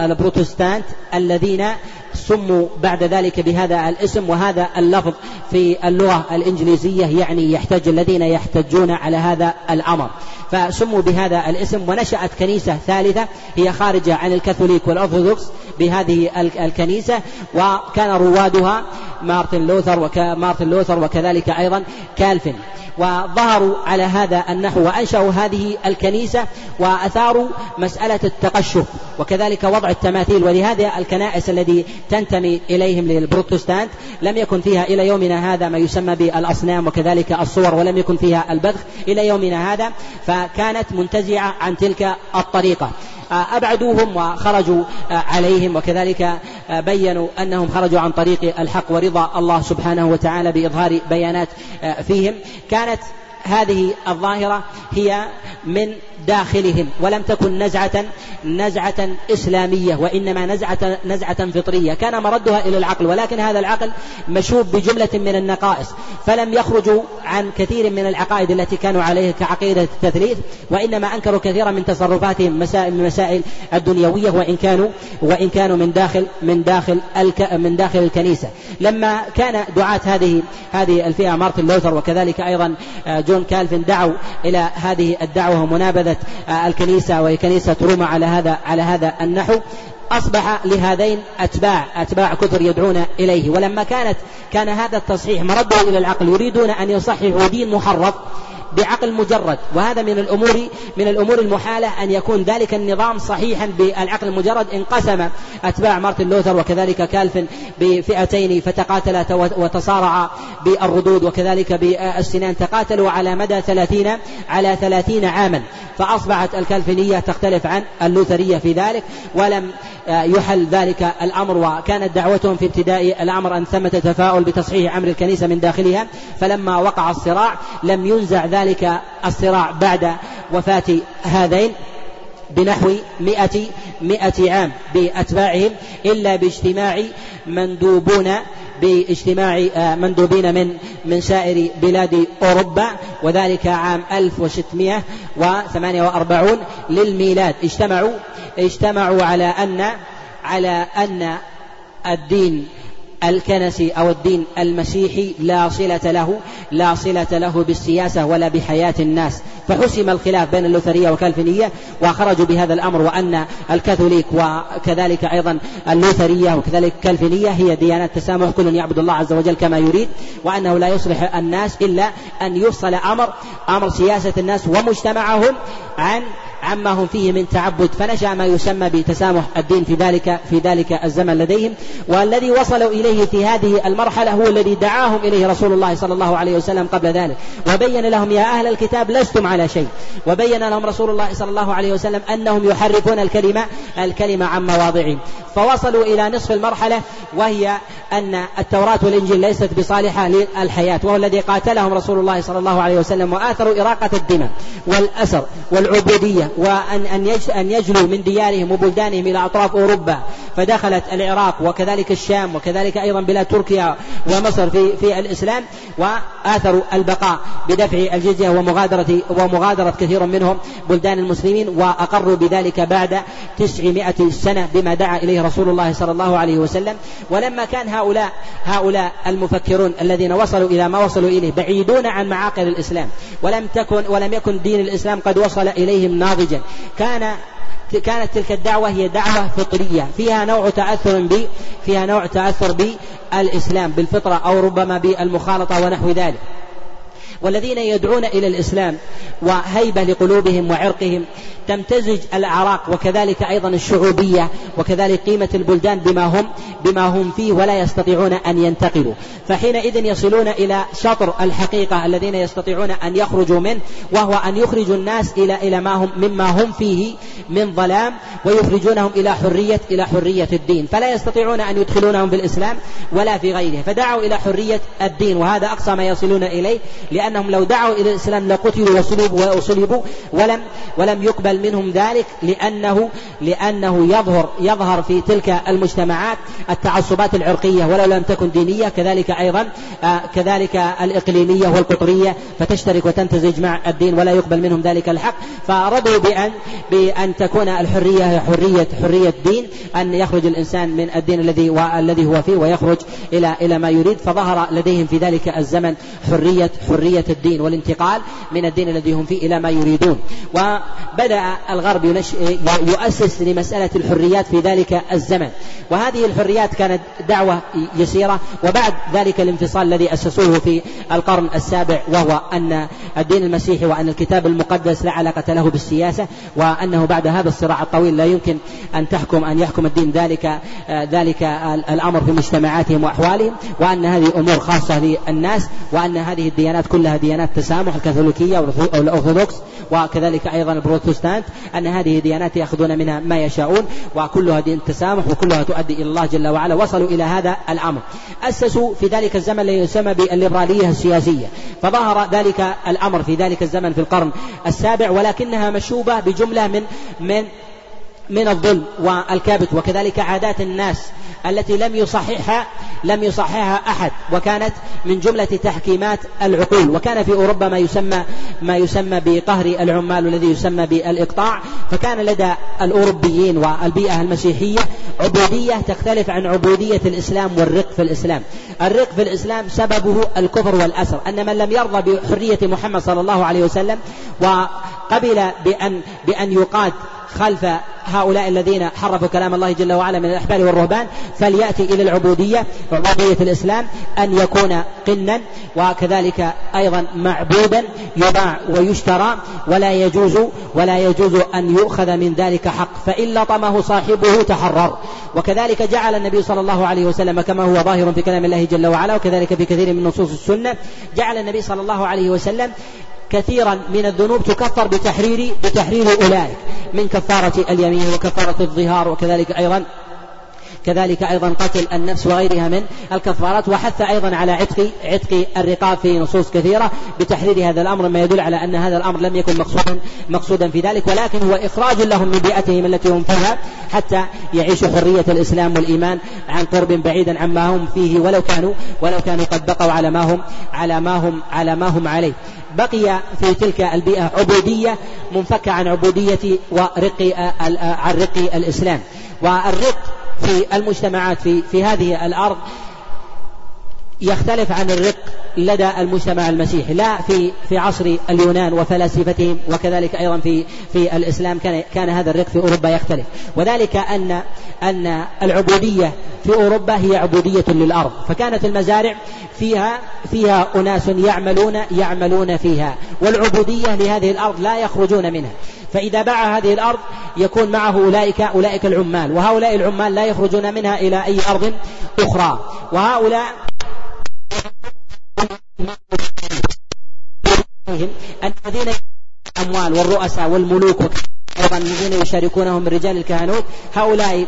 A: البروتستانت الذين سموا بعد ذلك بهذا الاسم وهذا اللفظ في اللغة الإنجليزية يعني يحتج الذين يحتجون على هذا الأمر. فسموا بهذا الاسم ونشأت كنيسة ثالثة هي خارجة عن الكاثوليك والأرثوذكس بهذه الكنيسة وكان روادها مارتن لوثر ومارتن لوثر وكذلك أيضا كالفن وظهروا على هذا النحو وأنشأوا هذه الكنيسة وأثاروا مسألة التقشف وكذلك وضع التماثيل. ولهذا الكنائس الذي تنتمي إليهم للبروتستانت. لم يكن فيها إلى يومنا هذا ما يسمى بالأصنام وكذلك الصور ولم يكن فيها البذخ إلى يومنا هذا فكانت منتزعة عن تلك الطريقة. أبعدوهم وخرجوا عليهم وكذلك بينوا أنهم خرجوا عن طريق الحق ورضا الله سبحانه وتعالى بإظهار بيانات فيهم. كانت هذه الظاهرة هي من داخلهم ولم تكن نزعة نزعة إسلامية وإنما نزعة نزعة فطرية. كان مردها إلى العقل ولكن هذا العقل مشوب بجملة من النقائص. فلم يخرجوا عن كثير من العقائد التي كانوا عليها كعقيدة التثليث وإنما أنكروا كثيرا من تصرفاتهم مسائل من المسائل الدنيوية وإن كانوا وإن كانوا من داخل من داخل الك من داخل الكنيسة. لما كان دعاة هذه هذه الفئة مارتن لوثر وكذلك أيضا جون كالفن دعوا إلى هذه الدعوة ومنابذة الكنيسة وهي كنيسة روما على هذا على هذا النحو. أصبح لهذين أتباع أتباع كثر يدعون إليه. ولما كانت كان هذا التصحيح مرده إلى العقل يريدون أن يصححوا دين محرف. بعقل مجرد. وهذا من الأمور من الأمور المحالة أن يكون ذلك النظام صحيحا بالعقل المجرد. انقسم أتباع مارتن لوثر وكذلك كالفن بفئتين فتقاتلا وتصارعا بالردود وكذلك بالسنان تقاتلوا على مدى ثلاثين على ثلاثين عاما. فأصبحت الكالفينية تختلف عن اللوثرية في ذلك ولم يحل ذلك الأمر. وكانت دعوتهم في ابتداء الأمر أن ثمة تفاؤل بتصحيح أمر الكنيسة من داخلها. فلما وقع الصراع لم ينزع ذلك الصراع بعد وفاة هذين بنحو مئة مئة عام بأتباعهم إلا باجتماع مندوبون باجتماع آه، مندوبين من من سائر بلاد أوروبا وذلك عام 1648 للميلاد. اجتمعوا اجتمعوا على أن على أن الدين الكنسي أو الدين المسيحي لا صلة له لا صلة له بالسياسة ولا بحياة الناس. فحسم الخلاف بين اللوثرية والكالفينية وخرجوا بهذا الأمر وأن الكاثوليك وكذلك أيضا اللوثرية وكذلك الكالفينية هي ديانات تسامح كل يعبد الله عز وجل كما يريد وأنه لا يصلح الناس إلا أن يفصل أمر أمر سياسة الناس ومجتمعهم عن عما هم فيه من تعبد فنشأ ما يسمى بتسامح الدين في ذلك في ذلك الزمن لديهم. والذي وصلوا إليه في هذه المرحلة هو الذي دعاهم إليه رسول الله صلى الله عليه وسلم قبل ذلك. وبين لهم يا أهل الكتاب لستم على شيء. وبين لهم رسول الله صلى الله عليه وسلم أنهم يحرفون الكلمة الكلمة عن مواضعه فوصلوا إلى نصف المرحلة وهي أن التوراة والإنجيل ليست بصالحة للحياة وهو الذي قاتلهم رسول الله صلى الله عليه وسلم وآثروا إراقة الدماء والأسر والعبودية. وأن أن يجلوا من ديارهم وبلدانهم إلى أطراف أوروبا. فدخلت العراق وكذلك الشام وكذلك أيضا بلاد تركيا ومصر في في الإسلام وآثروا البقاء بدفع الجزية ومغادرة ومغادرة كثير منهم بلدان المسلمين وأقروا بذلك بعد تسعمائة سنة بما دعا إليه رسول الله صلى الله عليه وسلم. ولما كان هؤلاء هؤلاء المفكرون الذين وصلوا إلى ما وصلوا إليه بعيدون عن معاقل الإسلام. ولم تكن ولم يكن دين الإسلام قد وصل إليهم ناضجا كان كانت تلك الدعوة هي دعوة فطرية. فيها نوع تأثر ب فيها نوع تأثر بالإسلام بالفطرة أو ربما بالمخالطة ونحو ذلك. والذين يدعون إلى الإسلام وهيبة لقلوبهم وعرقهم تمتزج الأعراق وكذلك أيضا الشعوبية وكذلك قيمة البلدان بما هم بما هم فيه ولا يستطيعون أن ينتقلوا فحينئذ يصلون إلى شطر الحقيقة الذين يستطيعون أن يخرجوا منه وهو أن يخرجوا الناس إلى إلى ما هم مما هم فيه من ظلام ويخرجونهم إلى حرية إلى حرية الدين. فلا يستطيعون أن يدخلونهم في الإسلام ولا في غيره. فدعوا إلى حرية الدين وهذا أقصى ما يصلون إليه لأنهم لو دعوا إلى الإسلام لقتلوا وصلبوا وصلبوا ولم ولم يقبل منهم ذلك لأنه لأنه يظهر يظهر في تلك المجتمعات التعصبات العرقية ولو لم تكن دينية كذلك أيضا آه كذلك الإقليمية والقطرية فتشترك وتمتزج مع الدين ولا يقبل منهم ذلك الحق. فرضوا بأن بأن تكون الحرية حرية حرية دين أن يخرج الإنسان من الدين الذي الذي هو فيه ويخرج إلى إلى ما يريد فظهر لديهم في ذلك الزمن حرية حرية حرية الدين والانتقال من الدين الذي هم فيه إلى ما يريدون. وبدأ الغرب يؤسس لمسألة الحريات في ذلك الزمن. وهذه الحريات كانت دعوة يسيرة. وبعد ذلك الانفصال الذي أسسوه في القرن السابع وهو أن الدين المسيحي وأن الكتاب المقدس لا علاقة له بالسياسة وأنه بعد هذا الصراع الطويل لا يمكن أن تحكم أن يحكم الدين ذلك ذلك الأمر في مجتمعاتهم وأحوالهم وأن هذه أمور خاصة للناس وأن هذه الديانات كلها ديانات تسامح الكاثوليكية والأرثوذكس وكذلك أيضا البروتستانت أن هذه ديانات يأخذون منها ما يشاءون وكلها دين تسامح وكلها تؤدي إلى الله جل وعلا. وصلوا إلى هذا الأمر. أسسوا في ذلك الزمن الذي يسمى بالليبرالية السياسية. فظهر ذلك الأمر في ذلك الزمن في القرن السابع ولكنها مشوبة بجملة من من من الظلم والكبت وكذلك عادات الناس التي لم يصححها لم يصححها أحد وكانت من جملة تحكيمات العقول. وكان في أوروبا ما يسمى ما يسمى بقهر العمال والذي يسمى بالإقطاع. فكان لدى الأوروبيين والبيئة المسيحية عبودية تختلف عن عبودية الإسلام والرق في الإسلام. الرق في الإسلام سببه الكفر والأسر. أن من لم يرضى بحرية محمد صلى الله عليه وسلم وقبل بأن بأن يقاد خلف هؤلاء الذين حرفوا كلام الله جل وعلا من الأحبار والرهبان فليأتي إلى العبودية عبودية الإسلام أن يكون قنا وكذلك أيضا معبودا يباع ويشترى ولا يجوز ولا يجوز أن يؤخذ من ذلك حق فإن لطمه صاحبه تحرر. وكذلك جعل النبي صلى الله عليه وسلم كما هو ظاهر في كلام الله جل وعلا وكذلك في كثير من نصوص السنة جعل النبي صلى الله عليه وسلم كثيرا من الذنوب تكفر بتحرير بتحرير أولئك من كفارة اليمين وكفارة الظهار وكذلك أيضا كذلك أيضا قتل النفس وغيرها من الكفارات وحث أيضا على عتق عتق الرقاب في نصوص كثيرة بتحرير هذا الأمر ما يدل على أن هذا الأمر لم يكن مقصودا مقصودا في ذلك ولكن هو إخراج لهم من بيئتهم التي هم فيها حتى يعيشوا حرية الإسلام والإيمان عن قرب بعيدا عما هم فيه ولو كانوا ولو كانوا قد بقوا على ما هم على ما هم على ما هم عليه. بقي في تلك البيئة عبودية منفكة عن عبودية ورق عن رق الإسلام. والرق في المجتمعات في في هذه الأرض. يختلف عن الرق لدى المجتمع المسيحي لا في في عصر اليونان وفلاسفتهم وكذلك أيضا في في الإسلام كان كان هذا الرق في أوروبا يختلف. وذلك أن أن العبودية في أوروبا هي عبودية للأرض. فكانت المزارع فيها فيها أناس يعملون يعملون فيها. والعبودية لهذه الأرض لا يخرجون منها. فإذا باع هذه الأرض يكون معه أولئك أولئك العمال. وهؤلاء العمال لا يخرجون منها إلى أي أرض أخرى. وهؤلاء الذين الأموال والرؤساء والملوك أيضا الذين يشاركونهم من رجال الكهنوت هؤلاء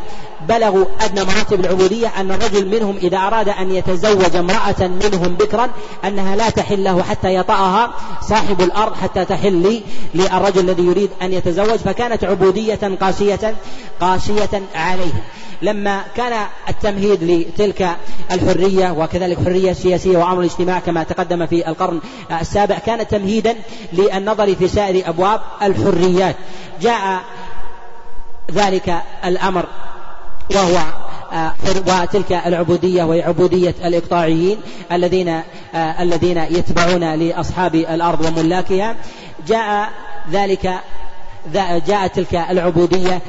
A: بلغوا أدنى مراتب العبودية أن الرجل منهم إذا أراد أن يتزوج امرأة منهم بكرا أنها لا تحل له حتى يطأها صاحب الأرض حتى تحل للرجل الذي يريد أن يتزوج فكانت عبودية قاسية قاسية عليهم لما كان التمهيد لتلك الحرية وكذلك حرية سياسية وأمر الاجتماع كما تقدم في القرن السابع كان تمهيدا للنظر في سائر أبواب الحريات. جاء ذلك الأمر وهو آه، وتلك العبودية وهي عبودية الإقطاعيين الذين آه، الذين يتبعون لأصحاب الأرض وملاكها. جاء ذلك جاءت تلك العبودية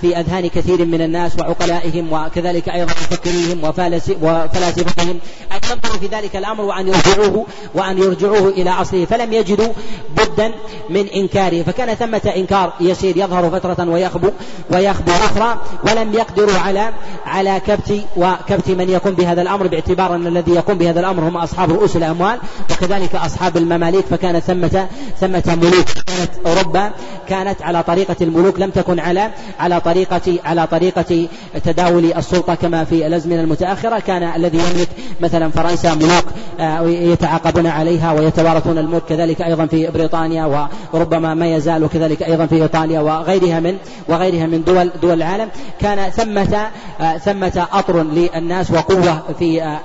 A: في أذهان كثير من الناس وعقلائهم وكذلك أيضا مفكريهم وفلاسفتهم. أن ينظروا في ذلك الأمر وأن يرجعوه وأن يرجعوه إلى أصله. فلم يجدوا بدا من إنكاره. فكان ثمة إنكار يسير يظهر فترة ويخبو ويخبو أخرى. ولم يقدروا على على كبت وكبت من يقوم بهذا الأمر باعتبار أن الذي يقوم بهذا الأمر هم أصحاب رؤوس الأموال. وكذلك أصحاب المماليك. فكانت ثمة ثمة ملوك. كانت أوروبا كانت على طريقة الملوك لم تكن على على طريقة على طريقة تداول السلطة كما في الأزمنة المتأخرة. كان الذي يملك مثلا فرنسا ملوك آه، يتعاقبون عليها ويتوارثون الملك كذلك أيضا في بريطانيا وربما ما يزال وكذلك أيضا في إيطاليا وغيرها من وغيرها من دول دول العالم. كان ثمة آه، ثمة أطر للناس وقوة في آه،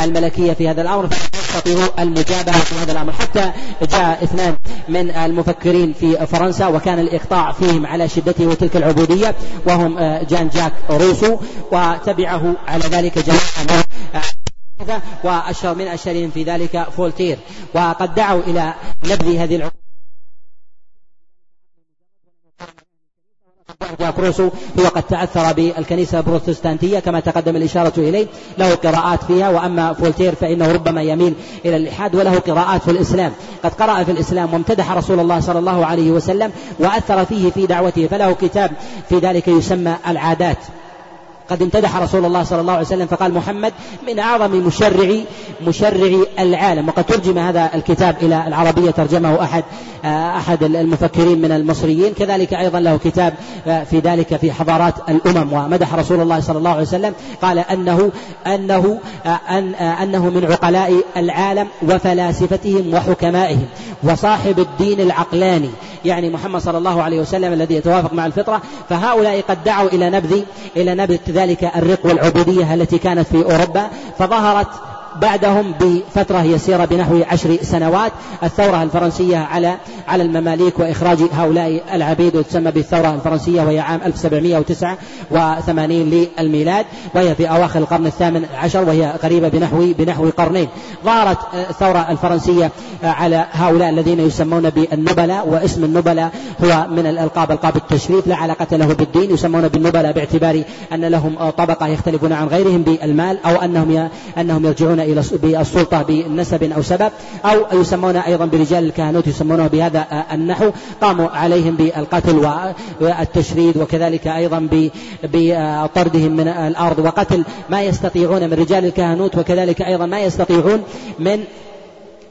A: الملكية في هذا الأمر. يستطيعوا المجابهة في هذا الأمر. حتى جاء اثنان من المفكرين في فرنسا وكان الإقطاع فيهم على شدته وتلك العبودية وهم جان جاك روسو وتبعه على ذلك جماعة وأشهر من أشهرهم في ذلك فولتير. وقد دعوا إلى نبذ هذه العقول وكروسو هو قد تأثر بالكنيسة البروتستانتية كما تقدم الإشارة إليه. له قراءات فيها وأما فولتير فإنه ربما يميل إلى الإلحاد وله قراءات في الإسلام. قد قرأ في الإسلام وامتدح رسول الله صلى الله عليه وسلم وأثر فيه في دعوته. فله كتاب في ذلك يسمى العادات. قد امتدح رسول الله صلى الله عليه وسلم فقال محمد من أعظم مشرعي مشرعي العالم. وقد ترجم هذا الكتاب إلى العربية ترجمه أحد أحد المفكرين من المصريين. كذلك أيضا له كتاب في ذلك في حضارات الأمم. ومدح رسول الله صلى الله عليه وسلم قال أنه أنه أن أنه من عقلاء العالم وفلاسفتهم وحكمائهم وصاحب الدين العقلاني. يعني محمد صلى الله عليه وسلم الذي يتوافق مع الفطرة فهؤلاء قد دعوا إلى نبذ إلى نبذ ذلك الرق والعبودية التي كانت في أوروبا فظهرت بعدهم بفترة يسيرة بنحو عشر سنوات. الثورة الفرنسية على على المماليك وإخراج هؤلاء العبيد وتسمى بالثورة الفرنسية وهي عام 1789 للميلاد وهي في أواخر القرن الثامن عشر وهي قريبة بنحو بنحو قرنين. ظهرت الثورة الفرنسية على هؤلاء الذين يسمون بالنبلاء واسم النبلاء هو من الألقاب ألقاب التشريف لا علاقة له بالدين. يسمون بالنبلاء باعتبار أن لهم طبقة يختلفون عن غيرهم بالمال أو أنهم أنهم يرجعون إلى بالسلطة بنسب أو سبب أو يسمون أيضا برجال الكهنوت يسمونه بهذا النحو قاموا عليهم بالقتل والتشريد وكذلك أيضا بطردهم من الأرض وقتل ما يستطيعون من رجال الكهنوت وكذلك أيضا ما يستطيعون من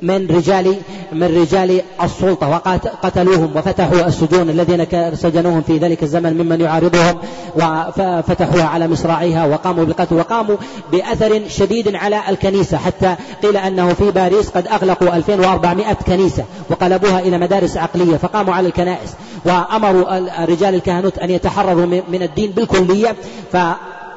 A: من رجال من رجال السلطة وقتلوهم وفتحوا السجون الذين سجنوهم في ذلك الزمن ممن يعارضهم وفتحوها على مصراعيها وقاموا بالقتل وقاموا بأثر شديد على الكنيسة حتى قيل أنه في باريس قد أغلقوا 2400 كنيسة وقلبوها إلى مدارس عقلية فقاموا على الكنائس وأمروا رجال الكهنوت أن يتحرروا من الدين بالكلية ف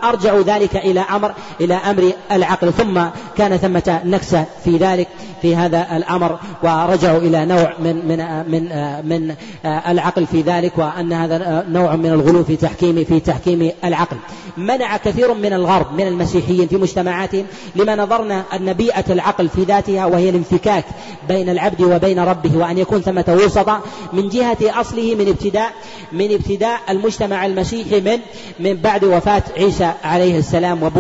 A: أرجعوا ذلك إلى أمر إلى أمر العقل ثم كان ثمة نكسة في ذلك في هذا الأمر ورجعوا إلى نوع من من من من العقل في ذلك وأن هذا نوع من الغلو في تحكيم في تحكيم العقل. منع كثير من الغرب من المسيحيين في مجتمعاتهم لما نظرنا أن بيئة العقل في ذاتها وهي الانفكاك بين العبد وبين ربه وأن يكون ثمة وسطة من جهة أصله من ابتداء من ابتداء المجتمع المسيحي من من بعد وفاة عيسى عليه السلام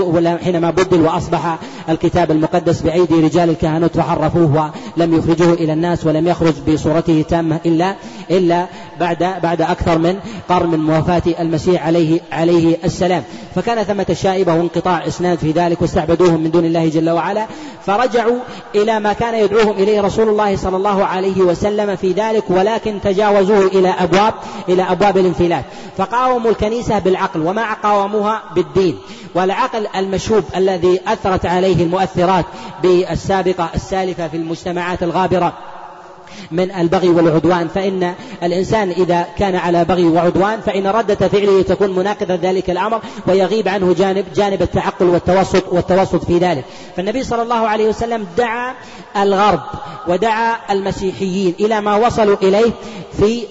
A: حينما بدل وأصبح الكتاب المقدس بأيدي رجال الكهنوت فحرفوه ولم يخرجوه إلى الناس ولم يخرج بصورته تامة إلا إلا بعد بعد أكثر من قرن من وفاة المسيح عليه عليه السلام. فكان ثمة شائبة وانقطاع إسناد في ذلك واستعبدوهم من دون الله جل وعلا. فرجعوا إلى ما كان يدعوهم إليه رسول الله صلى الله عليه وسلم في ذلك ولكن تجاوزوه إلى أبواب إلى أبواب الانفلات. فقاوموا الكنيسة بالعقل وما قاوموها بالدين. والعقل المشوب الذي أثرت عليه المؤثرات بالسابقة السالفة في المجتمعات الغابرة من البغي والعدوان. فإن الإنسان إذا كان على بغي وعدوان فإن ردة فعله تكون مناقضة ذلك الأمر ويغيب عنه جانب جانب التعقل والتوسط والتوسط في ذلك. فالنبي صلى الله عليه وسلم دعا الغرب ودعا المسيحيين إلى ما وصلوا إليه في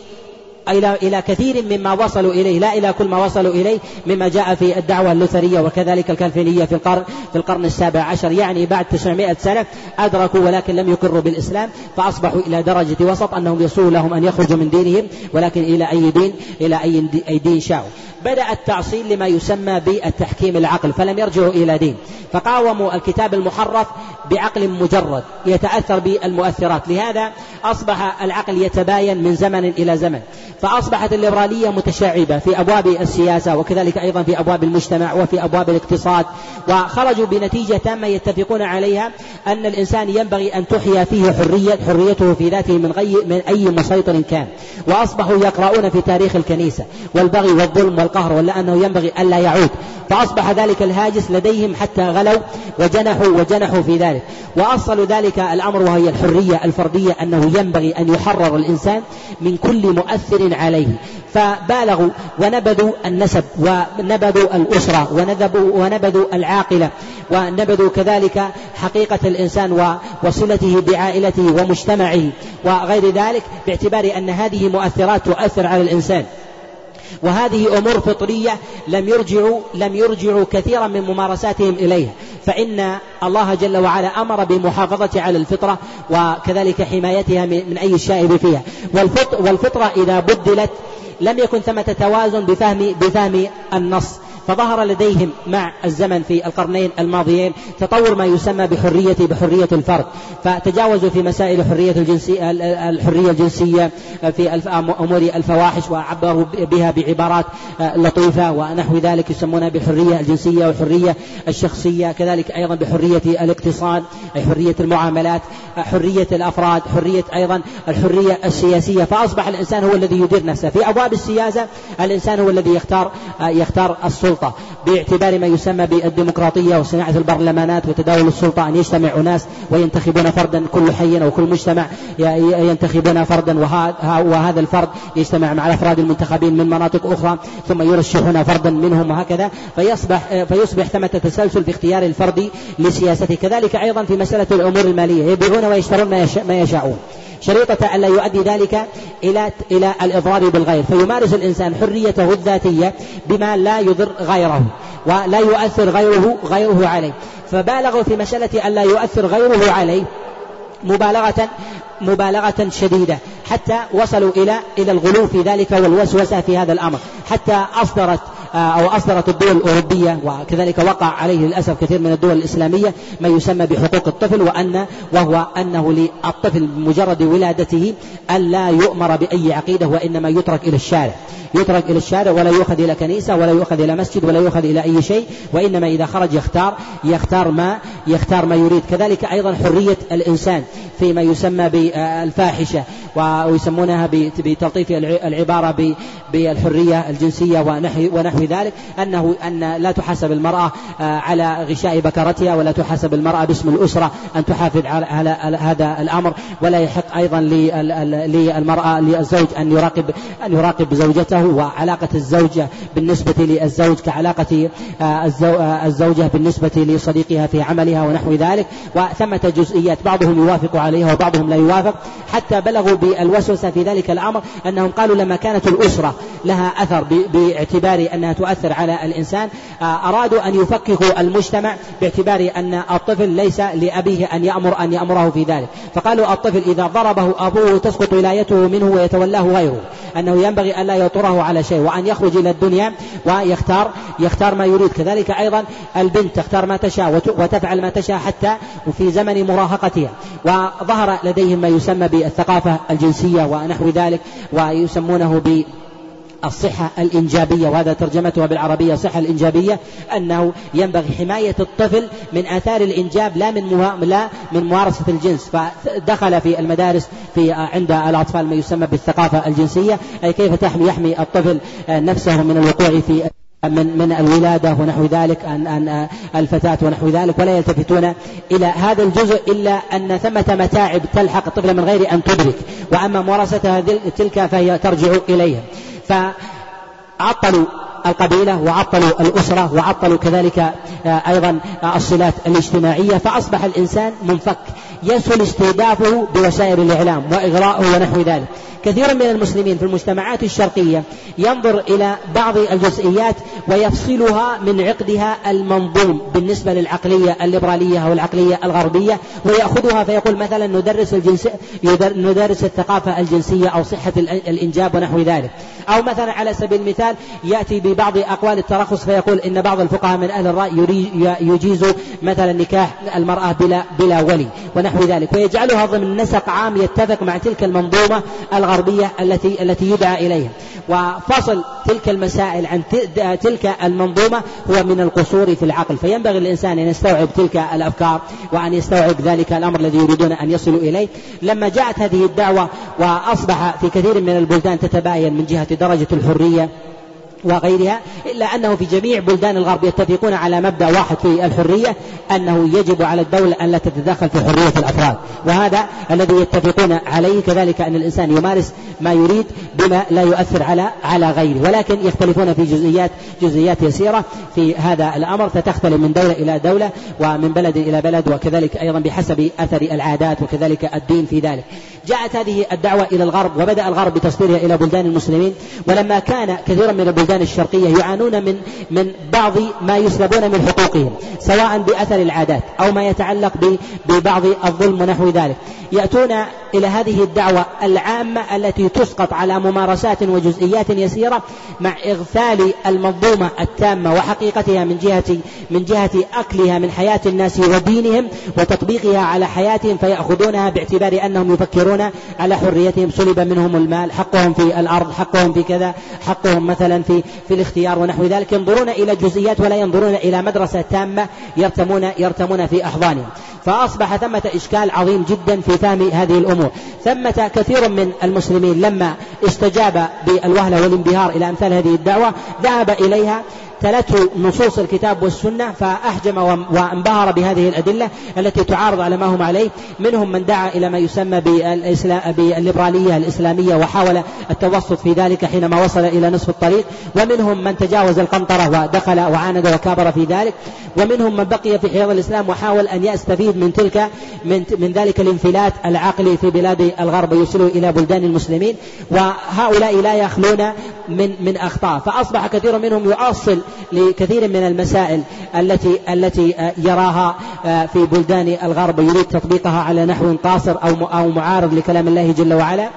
A: إلى إلى كثير مما وصلوا إليه لا إلى كل ما وصلوا إليه مما جاء في الدعوة اللوثرية وكذلك الكالفينية في القرن في القرن السابع عشر يعني بعد 900 سنة أدركوا ولكن لم يقروا بالإسلام فأصبحوا إلى درجة وسط أنهم يسوء لهم أن يخرجوا من دينهم ولكن إلى أي دين إلى أي دين شاءوا. بدأ التعصيل لما يسمى بالتحكيم العقل فلم يرجعوا إلى دين. فقاوموا الكتاب المحرف بعقل مجرد يتأثر بالمؤثرات. لهذا أصبح العقل يتباين من زمن إلى زمن. فأصبحت الليبرالية متشعبة في أبواب السياسة وكذلك أيضا في أبواب المجتمع وفي أبواب الاقتصاد وخرجوا بنتيجة تامة يتفقون عليها أن الإنسان ينبغي أن تحيا فيه حرية حريته في ذاته من, غي من أي مسيطر كان وأصبحوا يقرؤون في تاريخ الكنيسة والبغي والظلم والقهر ولا أنه ينبغي ألا يعود فأصبح ذلك الهاجس لديهم حتى غلوا وجنحوا وجنحوا في ذلك وأصلوا ذلك الأمر وهي الحرية الفردية أنه ينبغي أن يحرر الإنسان من كل مؤثر عليه. فبالغوا ونبذوا النسب ونبذوا الأسرة ونبذوا, ونبذوا العاقلة ونبذوا كذلك حقيقة الإنسان وصلته بعائلته ومجتمعه وغير ذلك باعتبار أن هذه مؤثرات تؤثر على الإنسان. وهذه أمور فطرية لم يرجعوا لم يرجعوا كثيرا من ممارساتهم إليها. فإن الله جل وعلا أمر بالمحافظة على الفطرة وكذلك حمايتها من أي شائب فيها. والفطرة إذا بدلت لم يكن ثمة توازن بفهم بفهم النص. فظهر لديهم مع الزمن في القرنين الماضيين تطور ما يسمى بحرية بحرية الفرد. فتجاوزوا في مسائل حرية الجنسية الحرية الجنسية في أمور الفواحش وعبروا بها بعبارات لطيفة ونحو ذلك يسمونها بالحرية الجنسية والحرية الشخصية كذلك أيضا بحرية الاقتصاد أي حرية المعاملات حرية الأفراد حرية أيضا الحرية السياسية. فأصبح الإنسان هو الذي يدير نفسه. في أبواب السياسة الإنسان هو الذي يختار يختار السلطة. السلطة باعتبار ما يسمى بالديمقراطية وصناعة البرلمانات وتداول السلطة أن يجتمع أناس وينتخبون فردا كل حي أو كل مجتمع ينتخبون فردا. وهذا الفرد يجتمع مع الأفراد المنتخبين من مناطق أخرى ثم يرشحون فردا منهم وهكذا. فيصبح فيصبح ثمة تسلسل في اختيار الفرد لسياسته. كذلك أيضا في مسألة الأمور المالية. يبيعون ويشترون ما يشاءون. شريطة ألا يؤدي ذلك إلى إلى الإضرار بالغير. فيمارس الإنسان حريته الذاتية بما لا يضر غيره. ولا يؤثر غيره غيره عليه. فبالغوا في مسألة ألا يؤثر غيره عليه مبالغة مبالغة شديدة. حتى وصلوا إلى إلى الغلو في ذلك والوسوسة في هذا الأمر. حتى أصدرت أو أصدرت الدول الأوروبية وكذلك وقع عليه للأسف كثير من الدول الإسلامية ما يسمى بحقوق الطفل وأن وهو أنه للطفل بمجرد ولادته ألا يؤمر بأي عقيدة وإنما يترك إلى الشارع. يترك إلى الشارع ولا يؤخذ إلى كنيسة ولا يؤخذ إلى مسجد ولا يؤخذ إلى أي شيء وإنما إذا خرج يختار يختار ما يختار ما يريد. كذلك أيضا حرية الإنسان فيما يسمى بالفاحشة ويسمونها بتلطيف العبارة بالحرية الجنسية ونحو, ونحو ذلك أنه أن لا تحاسب المرأة آه، على غشاء بكرتها ولا تحاسب المرأة باسم الأسرة أن تحافظ على هذا الأمر ولا يحق أيضا للمرأة للزوج أن يراقب أن يراقب زوجته وعلاقة الزوجة بالنسبة للزوج كعلاقة آه، آه، الزوجة بالنسبة لصديقها في عملها ونحو ذلك. وثمة جزئيات بعضهم يوافق عليها وبعضهم لا يوافق. حتى بلغوا بالوسوسة في ذلك الأمر أنهم قالوا لما كانت الأسرة لها أثر باعتبار أنها تؤثر على الإنسان. آه، أرادوا أن يفككوا المجتمع باعتبار أن الطفل ليس لأبيه أن يأمر أن يأمره في ذلك. فقالوا الطفل إذا ضربه أبوه تسقط ولايته منه ويتولاه غيره. أنه ينبغي أن لا يطره على شيء وأن يخرج إلى الدنيا ويختار يختار ما يريد. كذلك أيضا البنت تختار ما تشاء وتفعل ما تشاء حتى في زمن مراهقتها. وظهر لديهم ما يسمى بالثقافة الجنسية ونحو ذلك ويسمونه ب الصحة الإنجابية وهذا ترجمتها بالعربية الصحة الإنجابية أنه ينبغي حماية الطفل من آثار الإنجاب لا من لا من ممارسة الجنس. فدخل في المدارس في عند الأطفال ما يسمى بالثقافة الجنسية أي كيف تحمي يحمي الطفل نفسه من الوقوع في من من الولادة ونحو ذلك أن أن الفتاة ونحو ذلك ولا يلتفتون إلى هذا الجزء إلا أن ثمة متاعب تلحق الطفل من غير أن تدرك. وأما ممارستها تلك فهي ترجع إليها. فعطلوا القبيلة وعطلوا الأسرة وعطلوا كذلك آه، أيضا الصلات الاجتماعية فأصبح الإنسان منفك. يسهل استهدافه بوسائل الإعلام وإغراءه ونحو ذلك. كثير من المسلمين في المجتمعات الشرقية ينظر إلى بعض الجزئيات ويفصلها من عقدها المنظوم بالنسبة للعقلية الليبرالية أو العقلية الغربية ويأخذها فيقول مثلا ندرس الجنس ندرس الثقافة الجنسية أو صحة الإنجاب ونحو ذلك. أو مثلا على سبيل المثال يأتي ببعض أقوال الترخص فيقول إن بعض الفقهاء من أهل الرأي يجيز مثلا نكاح المرأة بلا بلا ولي ونحو ذلك ويجعلها ضمن نسق عام يتفق مع تلك المنظومة الغربية التي التي يدعى إليها. وفصل تلك المسائل عن تلك المنظومة هو من القصور في العقل. فينبغي للإنسان أن يستوعب تلك الأفكار وأن يستوعب ذلك الأمر الذي يريدون أن يصلوا إليه. لما جاءت هذه الدعوة وأصبح في كثير من البلدان تتباين من جهة درجة الحرية وغيرها إلا أنه في جميع بلدان الغرب يتفقون على مبدأ واحد في الحرية أنه يجب على الدولة أن لا تتدخل في حرية الأفراد. وهذا الذي يتفقون عليه كذلك أن الإنسان يمارس ما يريد بما لا يؤثر على على غيره. ولكن يختلفون في جزئيات جزئيات يسيرة في هذا الأمر. فتختلف من دولة إلى دولة ومن بلد إلى بلد وكذلك أيضا بحسب أثر العادات وكذلك الدين في ذلك. جاءت هذه الدعوة إلى الغرب وبدأ الغرب بتصديرها إلى بلدان المسلمين. ولما كان كثيرا من البلدان البلدان الشرقية يعانون من من بعض ما يسلبون من حقوقهم سواء بأثر العادات أو ما يتعلق ببعض الظلم ونحو ذلك. يأتون إلى هذه الدعوة العامة التي تسقط على ممارسات وجزئيات يسيرة مع إغفال المنظومة التامة وحقيقتها من جهة من جهة أكلها من حياة الناس ودينهم وتطبيقها على حياتهم فيأخذونها باعتبار أنهم يفكرون على حريتهم سلب منهم المال حقهم في الأرض حقهم في كذا حقهم مثلا في في الاختيار ونحو ذلك ينظرون إلى الجزئيات ولا ينظرون إلى مدرسة تامة يرتمون يرتمون في أحضانهم. فأصبح ثمة إشكال عظيم جدا في فهم هذه الأمور. ثمة كثير من المسلمين لما استجاب بالوهلة والانبهار إلى أمثال هذه الدعوة ذهب إليها تلته نصوص الكتاب والسنة فأحجم وانبهر بهذه الأدلة التي تعارض على ما هم عليه. منهم من دعا إلى ما يسمى بالليبرالية الإسلامية وحاول التوسط في ذلك حينما وصل إلى نصف الطريق. ومنهم من تجاوز القنطرة ودخل وعاند وكابر في ذلك. ومنهم من بقي في حياض الإسلام وحاول أن يستفيد من تلك من, من ذلك الانفلات العقلي في بلاد الغرب يوصله إلى بلدان المسلمين. وهؤلاء لا يخلون من من أخطاء. فأصبح كثير منهم يؤصل لكثير من المسائل التي التي يراها آه، في بلدان الغرب يريد تطبيقها على نحو قاصر أو أو معارض لكلام الله جل وعلا.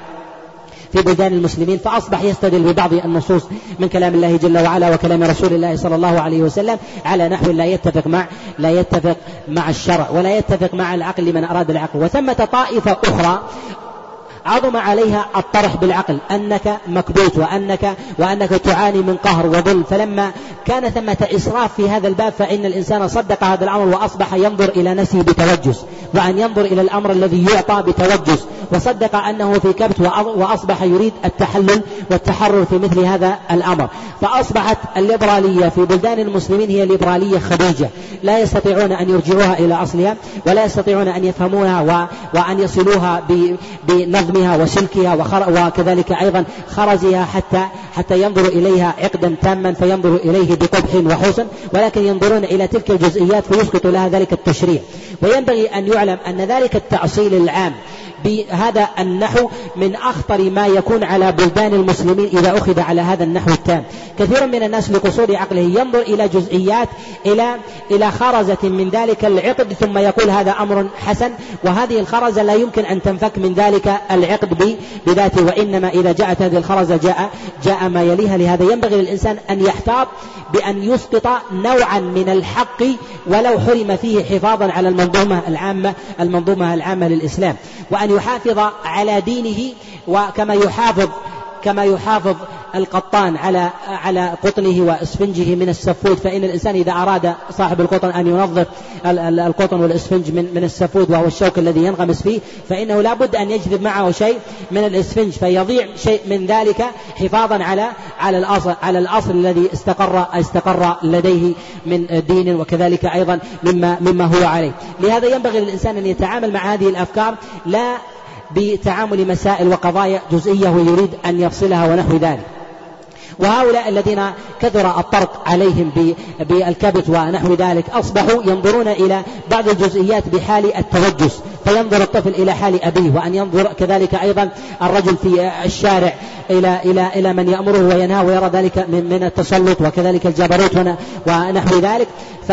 A: في بلدان المسلمين فأصبح يستدل ببعض النصوص من كلام الله جل وعلا وكلام رسول الله صلى الله عليه وسلم على نحو لا يتفق مع لا يتفق مع الشرع ولا يتفق مع العقل لمن أراد العقل. وثمة طائفة أخرى عظم عليها الطرح بالعقل أنك مكبوت وأنك وأنك تعاني من قهر وظلم. فلما كان ثمة إسراف في هذا الباب فإن الإنسان صدق هذا الأمر وأصبح ينظر إلى نفسه بتوجس وأن ينظر إلى الأمر الذي يعطى بتوجس. وصدق أنه في كبت وأصبح يريد التحلل والتحرر في مثل هذا الأمر. فأصبحت الليبرالية في بلدان المسلمين هي ليبرالية خديجة. لا يستطيعون أن يرجعوها إلى أصلها ولا يستطيعون أن يفهموها وأن يصلوها بنظمها وسلكها وكذلك أيضا خرزها حتى حتى ينظر إليها عقدا تاما فينظر إليه بقبح وحسن ولكن ينظرون إلى تلك الجزئيات فيسقط لها ذلك التشريع. وينبغي أن يعلم أن ذلك التأصيل العام بهذا النحو من أخطر ما يكون على بلدان المسلمين إذا أخذ على هذا النحو التام. كثير من الناس لقصور عقله ينظر إلى جزئيات إلى إلى خرزة من ذلك العقد ثم يقول هذا أمر حسن وهذه الخرزة لا يمكن أن تنفك من ذلك العقد بذاته وإنما إذا جاءت هذه الخرزة جاء جاء ما يليها. لهذا ينبغي للإنسان أن يحتاط بأن يسقط نوعا من الحق ولو حرم فيه حفاظا على المنظومة العامة المنظومة العامة للإسلام. وأن يحافظ على دينه وكما يحافظ كما يحافظ القطان على على قطنه واسفنجه من السفود فإن الإنسان إذا أراد صاحب القطن أن ينظف القطن والاسفنج من من السفود وهو الشوك الذي ينغمس فيه فإنه لا بد أن يجذب معه شيء من الاسفنج فيضيع شيء من ذلك حفاظا على على الأصل على الأصل الذي استقر استقر لديه من دين وكذلك أيضا مما مما هو عليه. لهذا ينبغي للإنسان أن يتعامل مع هذه الأفكار لا بتعامل مسائل وقضايا جزئية ويريد أن يفصلها ونحو ذلك. وهؤلاء الذين كثر الطرق عليهم بالكبت ونحو ذلك أصبحوا ينظرون إلى بعض الجزئيات بحال التوجس. فينظر الطفل إلى حال أبيه وأن ينظر كذلك أيضا الرجل في الشارع إلى إلى إلى من يأمره وينهاه ويرى ذلك من, من التسلط وكذلك الجبروت ونحو ذلك. ف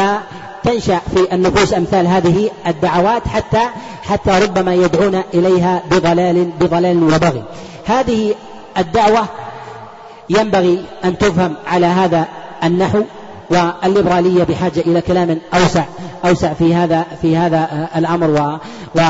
A: تنشأ في النفوس أمثال هذه الدعوات حتى حتى ربما يدعون إليها بضلال بضلال وبغي. هذه الدعوة ينبغي أن تفهم على هذا النحو والليبرالية بحاجة إلى كلام أوسع أوسع في هذا في هذا الأمر و, و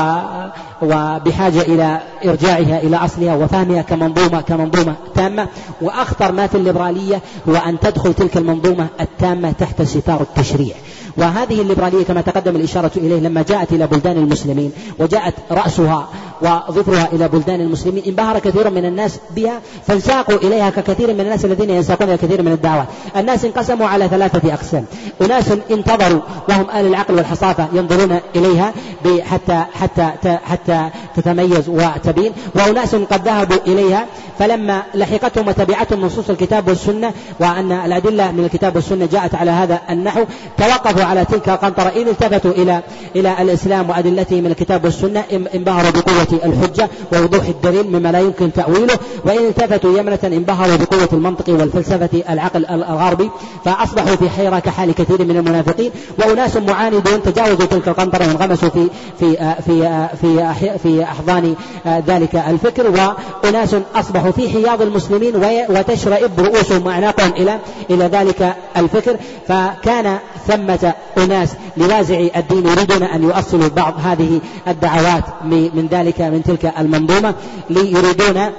A: وبحاجة إلى إرجاعها إلى أصلها وفهمها كمنظومة كمنظومة تامة. وأخطر ما في الليبرالية هو أن تدخل تلك المنظومة التامة تحت ستار التشريع. وهذه الليبرالية كما تقدم الإشارة إليه لما جاءت إلى بلدان المسلمين وجاءت رأسها وظفرها إلى بلدان المسلمين. انبهر كثير من الناس بها فانساقوا إليها ككثير من الناس الذين ينساقون إلى كثير من الدعوات. الناس انقسموا على ثلاثة أقسام. أناس انتظروا وهم أهل العقل والحصافة ينظرون إليها حتى حتى حتى تتميز وتبين. وأناس قد ذهبوا إليها فلما لحقتهم وتبعتهم نصوص الكتاب والسنة وأن الأدلة من الكتاب والسنة جاءت على هذا النحو توقفوا على تلك القنطرة. إن التفتوا إلى إلى الإسلام وأدلته من الكتاب والسنة انبهروا بقوة الحجة ووضوح الدليل مما لا يمكن تأويله. وإن التفتوا يمنة انبهروا بقوة المنطق والفلسفة العقل الغربي فأصبحوا في حيرة كحال كثير من المنافقين. وأناس معاندون تجاوزوا تلك القنطرة وانغمسوا في في في في في أحضان ذلك الفكر. وأناس أصبحوا في حياض المسلمين وتشرئب رؤوسهم وأعناقهم إلى إلى ذلك الفكر. فكان ثمة أناس لوازع الدين يريدون أن يؤصلوا بعض هذه الدعوات من ذلك من تلك المنظومة ليريدون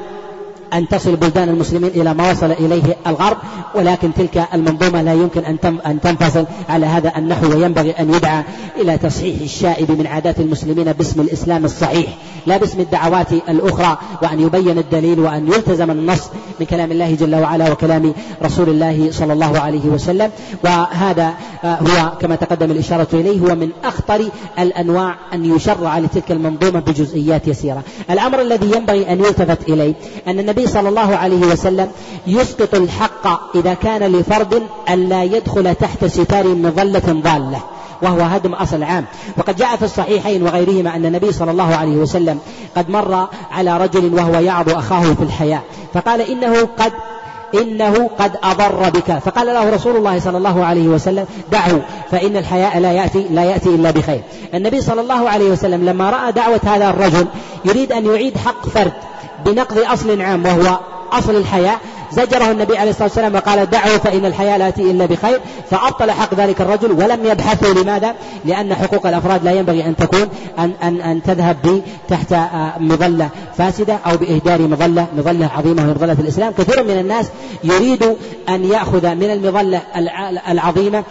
A: أن تصل بلدان المسلمين إلى ما وصل إليه الغرب ولكن تلك المنظومة لا يمكن أن أن تنفصل على هذا النحو وينبغي أن يدعى إلى تصحيح الشائب من عادات المسلمين باسم الإسلام الصحيح لا باسم الدعوات الأخرى وأن يبين الدليل وأن يلتزم النص من كلام الله جل وعلا وكلام رسول الله صلى الله عليه وسلم. وهذا آه، هو كما تقدم الإشارة إليه هو من أخطر الأنواع أن يشرع لتلك المنظومة بجزئيات يسيرة. الأمر الذي ينبغي أن يلتفت إليه أن النبي صلى الله عليه وسلم يسقط الحق إذا كان لفرد أن لا يدخل تحت ستار مظلة ضالة وهو هدم أصل عام وقد جاء في الصحيحين وغيرهما أن النبي صلى الله عليه وسلم قد مر على رجل وهو يعظ أخاه في الحياة فقال إنه قد إنه قد أضر بك. فقال له رسول الله صلى الله عليه وسلم دعه فإن الحياء لا يأتي لا يأتي إلا بخير. النبي صلى الله عليه وسلم لما رأى دعوة هذا الرجل يريد أن يعيد حق فرد. بنقض أصل عام وهو أصل الحياة. زجره النبي عليه الصلاة والسلام وقال دعه فإن الحياة لا تأتي إلا بخير فأبطل حق ذلك الرجل ولم يبحثوا لماذا؟ لأن حقوق الأفراد لا ينبغي أن تكون أن أن أن تذهب تحت آه، مظلة فاسدة أو بإهدار مظلة مظلة عظيمة وهي مظلة الإسلام كثير من الناس يريد أن يأخذ من المظلة العظيمة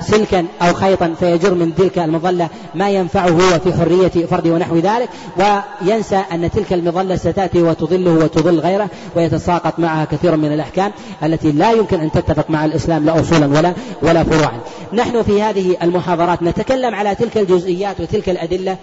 A: سلكا أو خيطا فيجر من تلك المظلة ما ينفعه هو في حرية فرده ونحو ذلك وينسى أن تلك المظلة ستأتي وتضله وتضل غيره ويتساقط معها كثير من الأحكام التي لا يمكن أن تتفق مع الإسلام لا أصولا ولا ولا فروعا. نحن في هذه المحاضرات نتكلم على تلك الجزئيات وتلك الأدلة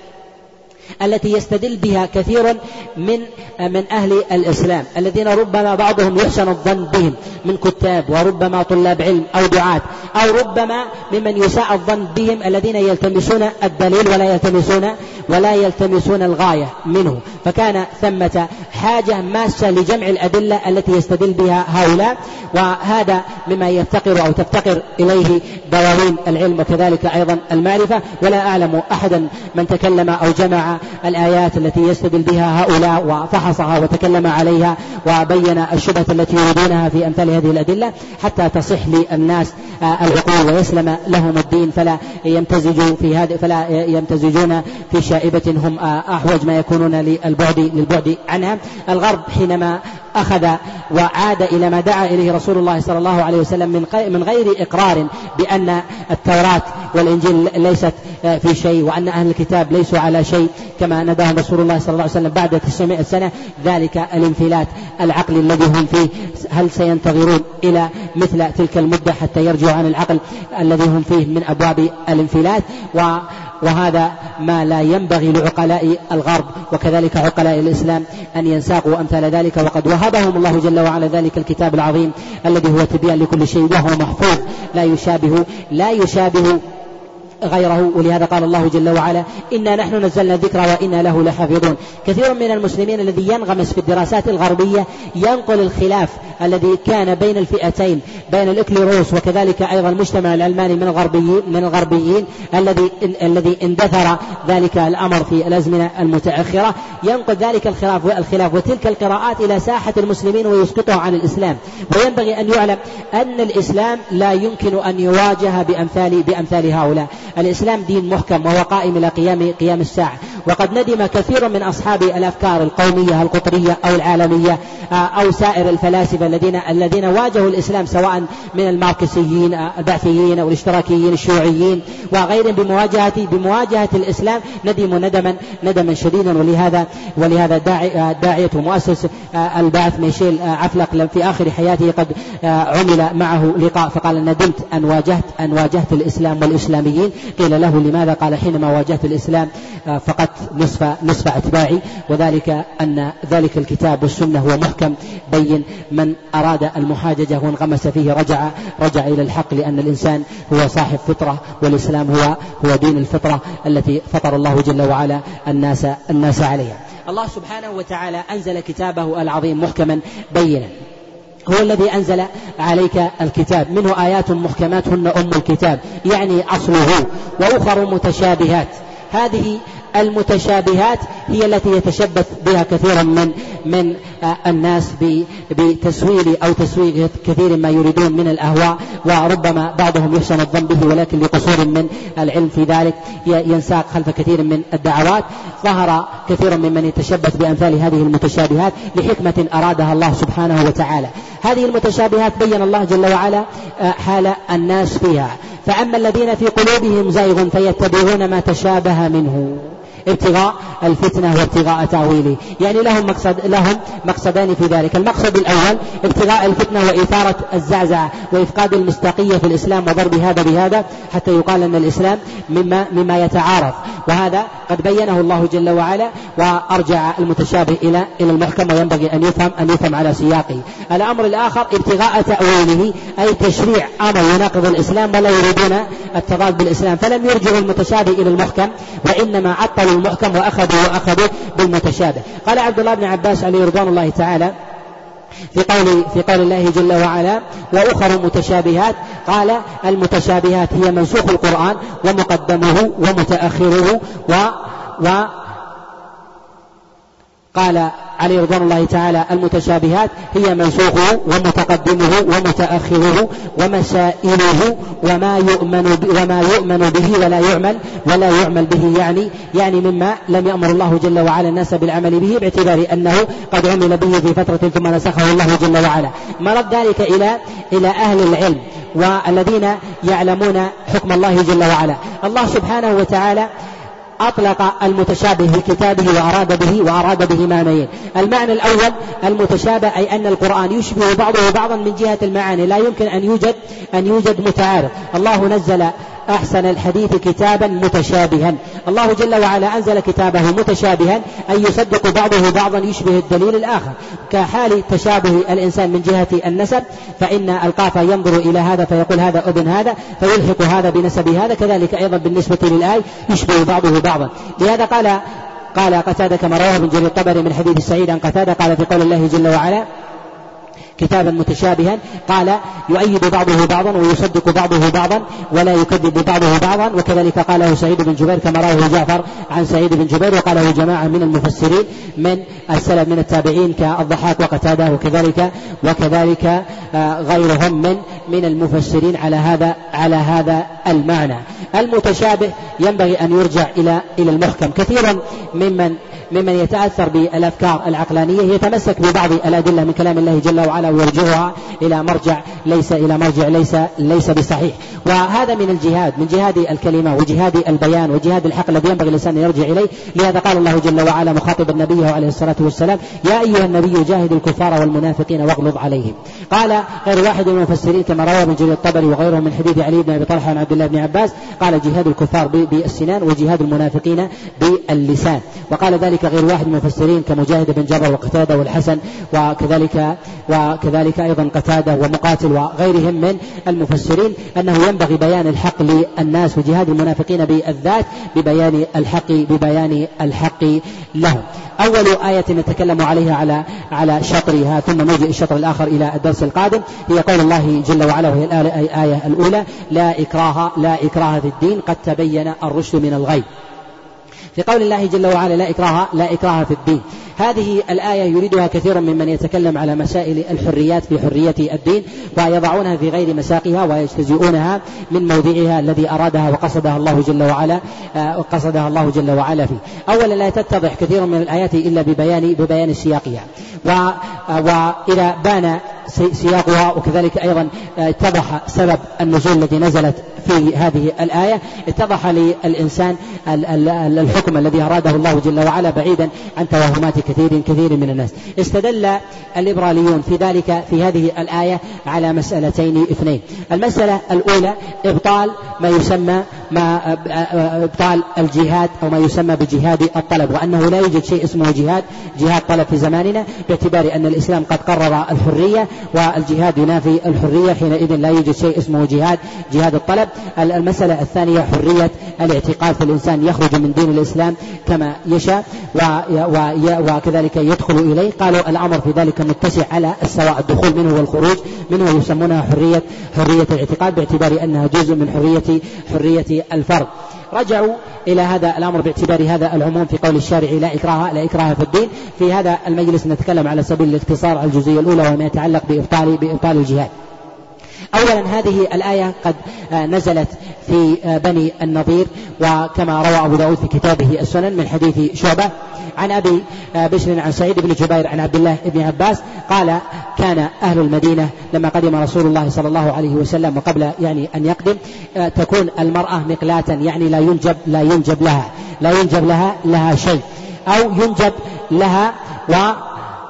A: التي يستدل بها كثير من من أهل الإسلام الذين ربما بعضهم يحسن الظن بهم من كتاب وربما طلاب علم أو دعاة أو ربما ممن يساء الظن بهم الذين يلتمسون الدليل ولا يلتمسون ولا يلتمسون الغاية منه. فكان ثمة حاجة ماسة لجمع الأدلة التي يستدل بها هؤلاء وهذا مما يفتقر أو تفتقر إليه دواوين العلم وكذلك أيضا المعرفة. ولا أعلم أحدا من تكلم أو جمع الآيات التي يستدل بها هؤلاء وفحصها وتكلم عليها وبين الشبهة التي يريدونها في أمثال هذه الأدلة حتى تصح للناس العقول ويسلم لهم الدين. فلا يمتزجوا في هذه فلا يمتزجون في شائبة. هم أحوج ما يكونون للبعد للبعد عنها. الغرب حينما أخذ وعاد إلى ما دعا إليه رسول الله صلى الله عليه وسلم من من غير إقرار بأن التوراة والإنجيل ليست في شيء وأن أهل الكتاب ليسوا على شيء كما نداهم رسول الله صلى الله عليه وسلم بعد 900 سنة. ذلك الانفلات العقلي الذي هم فيه. هل سينتظرون إلى مثل تلك المدة حتى يرجعوا عن العقل الذي هم فيه من أبواب الانفلات؟ و وهذا ما لا ينبغي لعقلاء الغرب وكذلك عقلاء الإسلام أن ينساقوا أمثال ذلك. وقد وهبهم الله جل وعلا ذلك الكتاب العظيم الذي هو تبيان لكل شيء وهو محفوظ. لا يشابه لا يشابه غيره ولهذا قال الله جل وعلا إنا نحن نزلنا الذكر وإنا له لحافظون. كثير من المسلمين الذي ينغمس في الدراسات الغربية ينقل الخلاف الذي كان بين الفئتين بين الإكليروس وكذلك أيضا المجتمع الألماني من الغربيين من الغربيين الذي الذي اندثر ذلك الأمر في الأزمنة المتأخرة. ينقل ذلك الخلاف والخلاف وتلك القراءات إلى ساحة المسلمين ويسقطها عن الإسلام. وينبغي أن يعلم أن الإسلام لا يمكن أن يواجه بأمثال بأمثال هؤلاء. الإسلام دين محكم وهو قائم إلى قيام قيام الساعة. وقد ندم كثير من أصحاب الأفكار القومية القطرية أو العالمية آه، أو سائر الفلاسفة الذين الذين واجهوا الإسلام سواء من الماركسيين آه، البعثيين أو الاشتراكيين الشيوعيين وغيرهم. بمواجهة بمواجهة الإسلام ندموا ندما ندما شديدا. ولهذا ولهذا داعي آه، داعية مؤسس البعث ميشيل عفلق في آخر حياته قد عمل معه لقاء فقال ندمت أن واجهت أن واجهت الإسلام والإسلاميين. قيل له لماذا؟ قال حينما واجهت الإسلام فقدت نصف نصف أتباعي. وذلك أن ذلك الكتاب والسنة هو محكم بين من أراد المحاججة وانغمس فيه رجع رجع إلى الحق لأن الإنسان هو صاحب فطرة والإسلام هو هو دين الفطرة التي فطر الله جل وعلا الناس الناس عليها. الله سبحانه وتعالى أنزل كتابه العظيم محكما بينا. هو الذي أنزل عليك الكتاب. منه آيات محكمات هن أم الكتاب. يعني أصله. وأخر متشابهات. هذه المتشابهات هي التي يتشبث بها كثيرا من من الناس بتسويل أو تسويق كثير ما يريدون من الأهواء وربما بعضهم يحسن الظن به ولكن لقصور من العلم في ذلك ينساق خلف كثير من الدعوات. ظهر كثير ممن يتشبث بأمثال هذه المتشابهات لحكمة أرادها الله سبحانه وتعالى. هذه المتشابهات بين الله جل وعلا آه، حال الناس فيها. فأما الذين في قلوبهم زيغ فيتبعون ما تشابه منه. ابتغاء الفتنة وابتغاء تأويله يعني لهم مقصد لهم مقصدان في ذلك. المقصد الأول ابتغاء الفتنة وإثارة الزعزعة وإفقاد المستقية في الإسلام وضرب هذا بهذا حتى يقال أن الإسلام مما مما يتعارض. وهذا قد بينه الله جل وعلا وأرجع المتشابه إلى إلى المحكم وينبغي أن يفهم أن يفهم على سياقه. الأمر الآخر ابتغاء تأويله أي تشريع أمر يناقض الإسلام ولا يريدون التضاد بالإسلام. فلم يرجعوا المتشابه إلى المحكم وإنما عطلوا المحكم وأخذوا وأخذوا بالمتشابه. قال عبد الله بن عباس عليه رضوان الله تعالى في قول في قول الله جل وعلا وأخر متشابهات. قال المتشابهات هي منسوخ القرآن ومقدمه ومتأخره و و قال عليه رضوان الله تعالى المتشابهات هي منسوخه ومتقدمه ومتأخره ومسائله وما يؤمن وما يؤمن به ولا يعمل ولا يعمل به يعني يعني مما لم يأمر الله جل وعلا الناس بالعمل به باعتبار أنه قد عمل به في فترة ثم نسخه الله جل وعلا. مرد ذلك إلى إلى أهل العلم والذين يعلمون حكم الله جل وعلا. الله سبحانه وتعالى أطلق المتشابه في كتابه وأراد به وأراد به معنيين. المعنى الأول المتشابه أي أن القرآن يشبه بعضه بعضا من جهة المعاني. لا يمكن أن يوجد أن يوجد متعارض. الله نزل أحسن الحديث كتابا متشابها. الله جل وعلا أنزل كتابه متشابها أي يصدق بعضه بعضا يشبه الدليل الآخر. كحال تشابه الإنسان من جهة النسب فإن القافة ينظر إلى هذا فيقول هذا ابن هذا فيلحق هذا بنسب هذا كذلك أيضا بالنسبة للآي يشبه بعضه بعضا. لهذا قال قال قتادة كما رواه ابن جرير الطبري من حديث السعيد عن قتادة قال في قول الله جل وعلا كتابا متشابها قال يؤيد بعضه بعضا ويصدق بعضه بعضا ولا يكذب بعضه بعضا. وكذلك قاله سعيد بن جبير كما رواه جعفر عن سعيد بن جبير وقاله جماعة من المفسرين من السلف من التابعين كالضحاك وقتادة وكذلك وكذلك آه، غيرهم من من المفسرين على هذا على هذا المعنى. المتشابه ينبغي أن يرجع إلى إلى المحكم. كثيرا ممن ممن يتأثر بالأفكار العقلانية يتمسك ببعض الأدلة من كلام الله جل وعلا ويرجعها إلى مرجع ليس إلى مرجع ليس ليس بصحيح. وهذا من الجهاد من جهاد الكلمة وجهاد البيان وجهاد الحق الذي ينبغي الإنسان يرجع إليه. لهذا قال الله جل وعلا مخاطبا نبيه عليه الصلاة والسلام يا أيها النبي جاهد الكفار والمنافقين واغلظ عليهم. قال غير واحد من المفسرين كما روى ابن جرير الطبري وغيره من حديث علي بن أبي طلحة عن عبد الله بن عباس قال جهاد الكفار بالسنان وجهاد المنافقين باللسان. وقال ذلك غير واحد من المفسرين كمجاهد بن جبر وقتادة والحسن وكذلك وكذلك أيضا قتادة ومقاتل وغيرهم من المفسرين أنه ينبغي بيان الحق للناس وجهاد المنافقين بالذات ببيان الحق ببيان الحق لهم. أول آية نتكلم عليها على على شطرها ثم نرجع الشطر الآخر إلى الدرس القادم. هي قول الله جل وعلا وهي الآية الأولى لا إكراه لا إكراه في الدين قد تبين الرشد من الغي. في قول الله جل وعلا لا إكراه لا إكراه في الدين هذه الآية يريدها كثير ممن يتكلم على مسائل الحريات في حرية الدين ويضعونها في غير مساقها ويجتزئونها من موضعها الذي أرادها وقصدها الله جل وعلا آه، قصدها الله جل وعلا فيه. أولا لا تتضح كثير من الآيات إلا ببيان ببيان سياقها. آه، وإذا بان سياقها وكذلك أيضا اتضح سبب النزول الذي نزلت في هذه الآية اتضح للإنسان الحكم الذي أراده الله جل وعلا بعيدا عن توهمات كثير كثير من الناس. استدل الليبراليون في ذلك في هذه الآية على مسألتين اثنين. المسألة الأولى إبطال ما يسمى ما إبطال الجهاد أو ما يسمى بجهاد الطلب وأنه لا يوجد شيء اسمه جهاد جهاد طلب في زماننا باعتبار أن الإسلام قد قرر الحرية والجهاد ينافي الحرية حينئذ لا يوجد شيء اسمه جهاد جهاد الطلب. المسألة الثانية حرية الاعتقاد فالإنسان يخرج من دين الإسلام كما يشاء وكذلك يدخل إليه. قالوا الأمر في ذلك متسع على السواء الدخول منه والخروج منه يسمونها حرية حرية الاعتقاد باعتبار أنها جزء من حرية حرية الفرد. رجعوا إلى هذا الأمر باعتبار هذا العموم في قول الشارع لا إكراه لا إكراه في الدين في هذا المجلس نتكلم على سبيل الاختصار على الجزئية الأولى وما يتعلق بإبطال بإبطال الجهاد. أولا هذه الآية قد آه، نزلت في آه، بني النضير وكما روى أبو داود في كتابه السنن من حديث شعبة عن أبي آه، بشر عن سعيد بن جبير عن عبد الله بن عباس قال كان أهل المدينة لما قدم رسول الله صلى الله عليه وسلم وقبل يعني أن يقدم تكون المرأة مقلاة يعني لا ينجب لا ينجب لها لا ينجب لها لها شيء أو ينجب لها و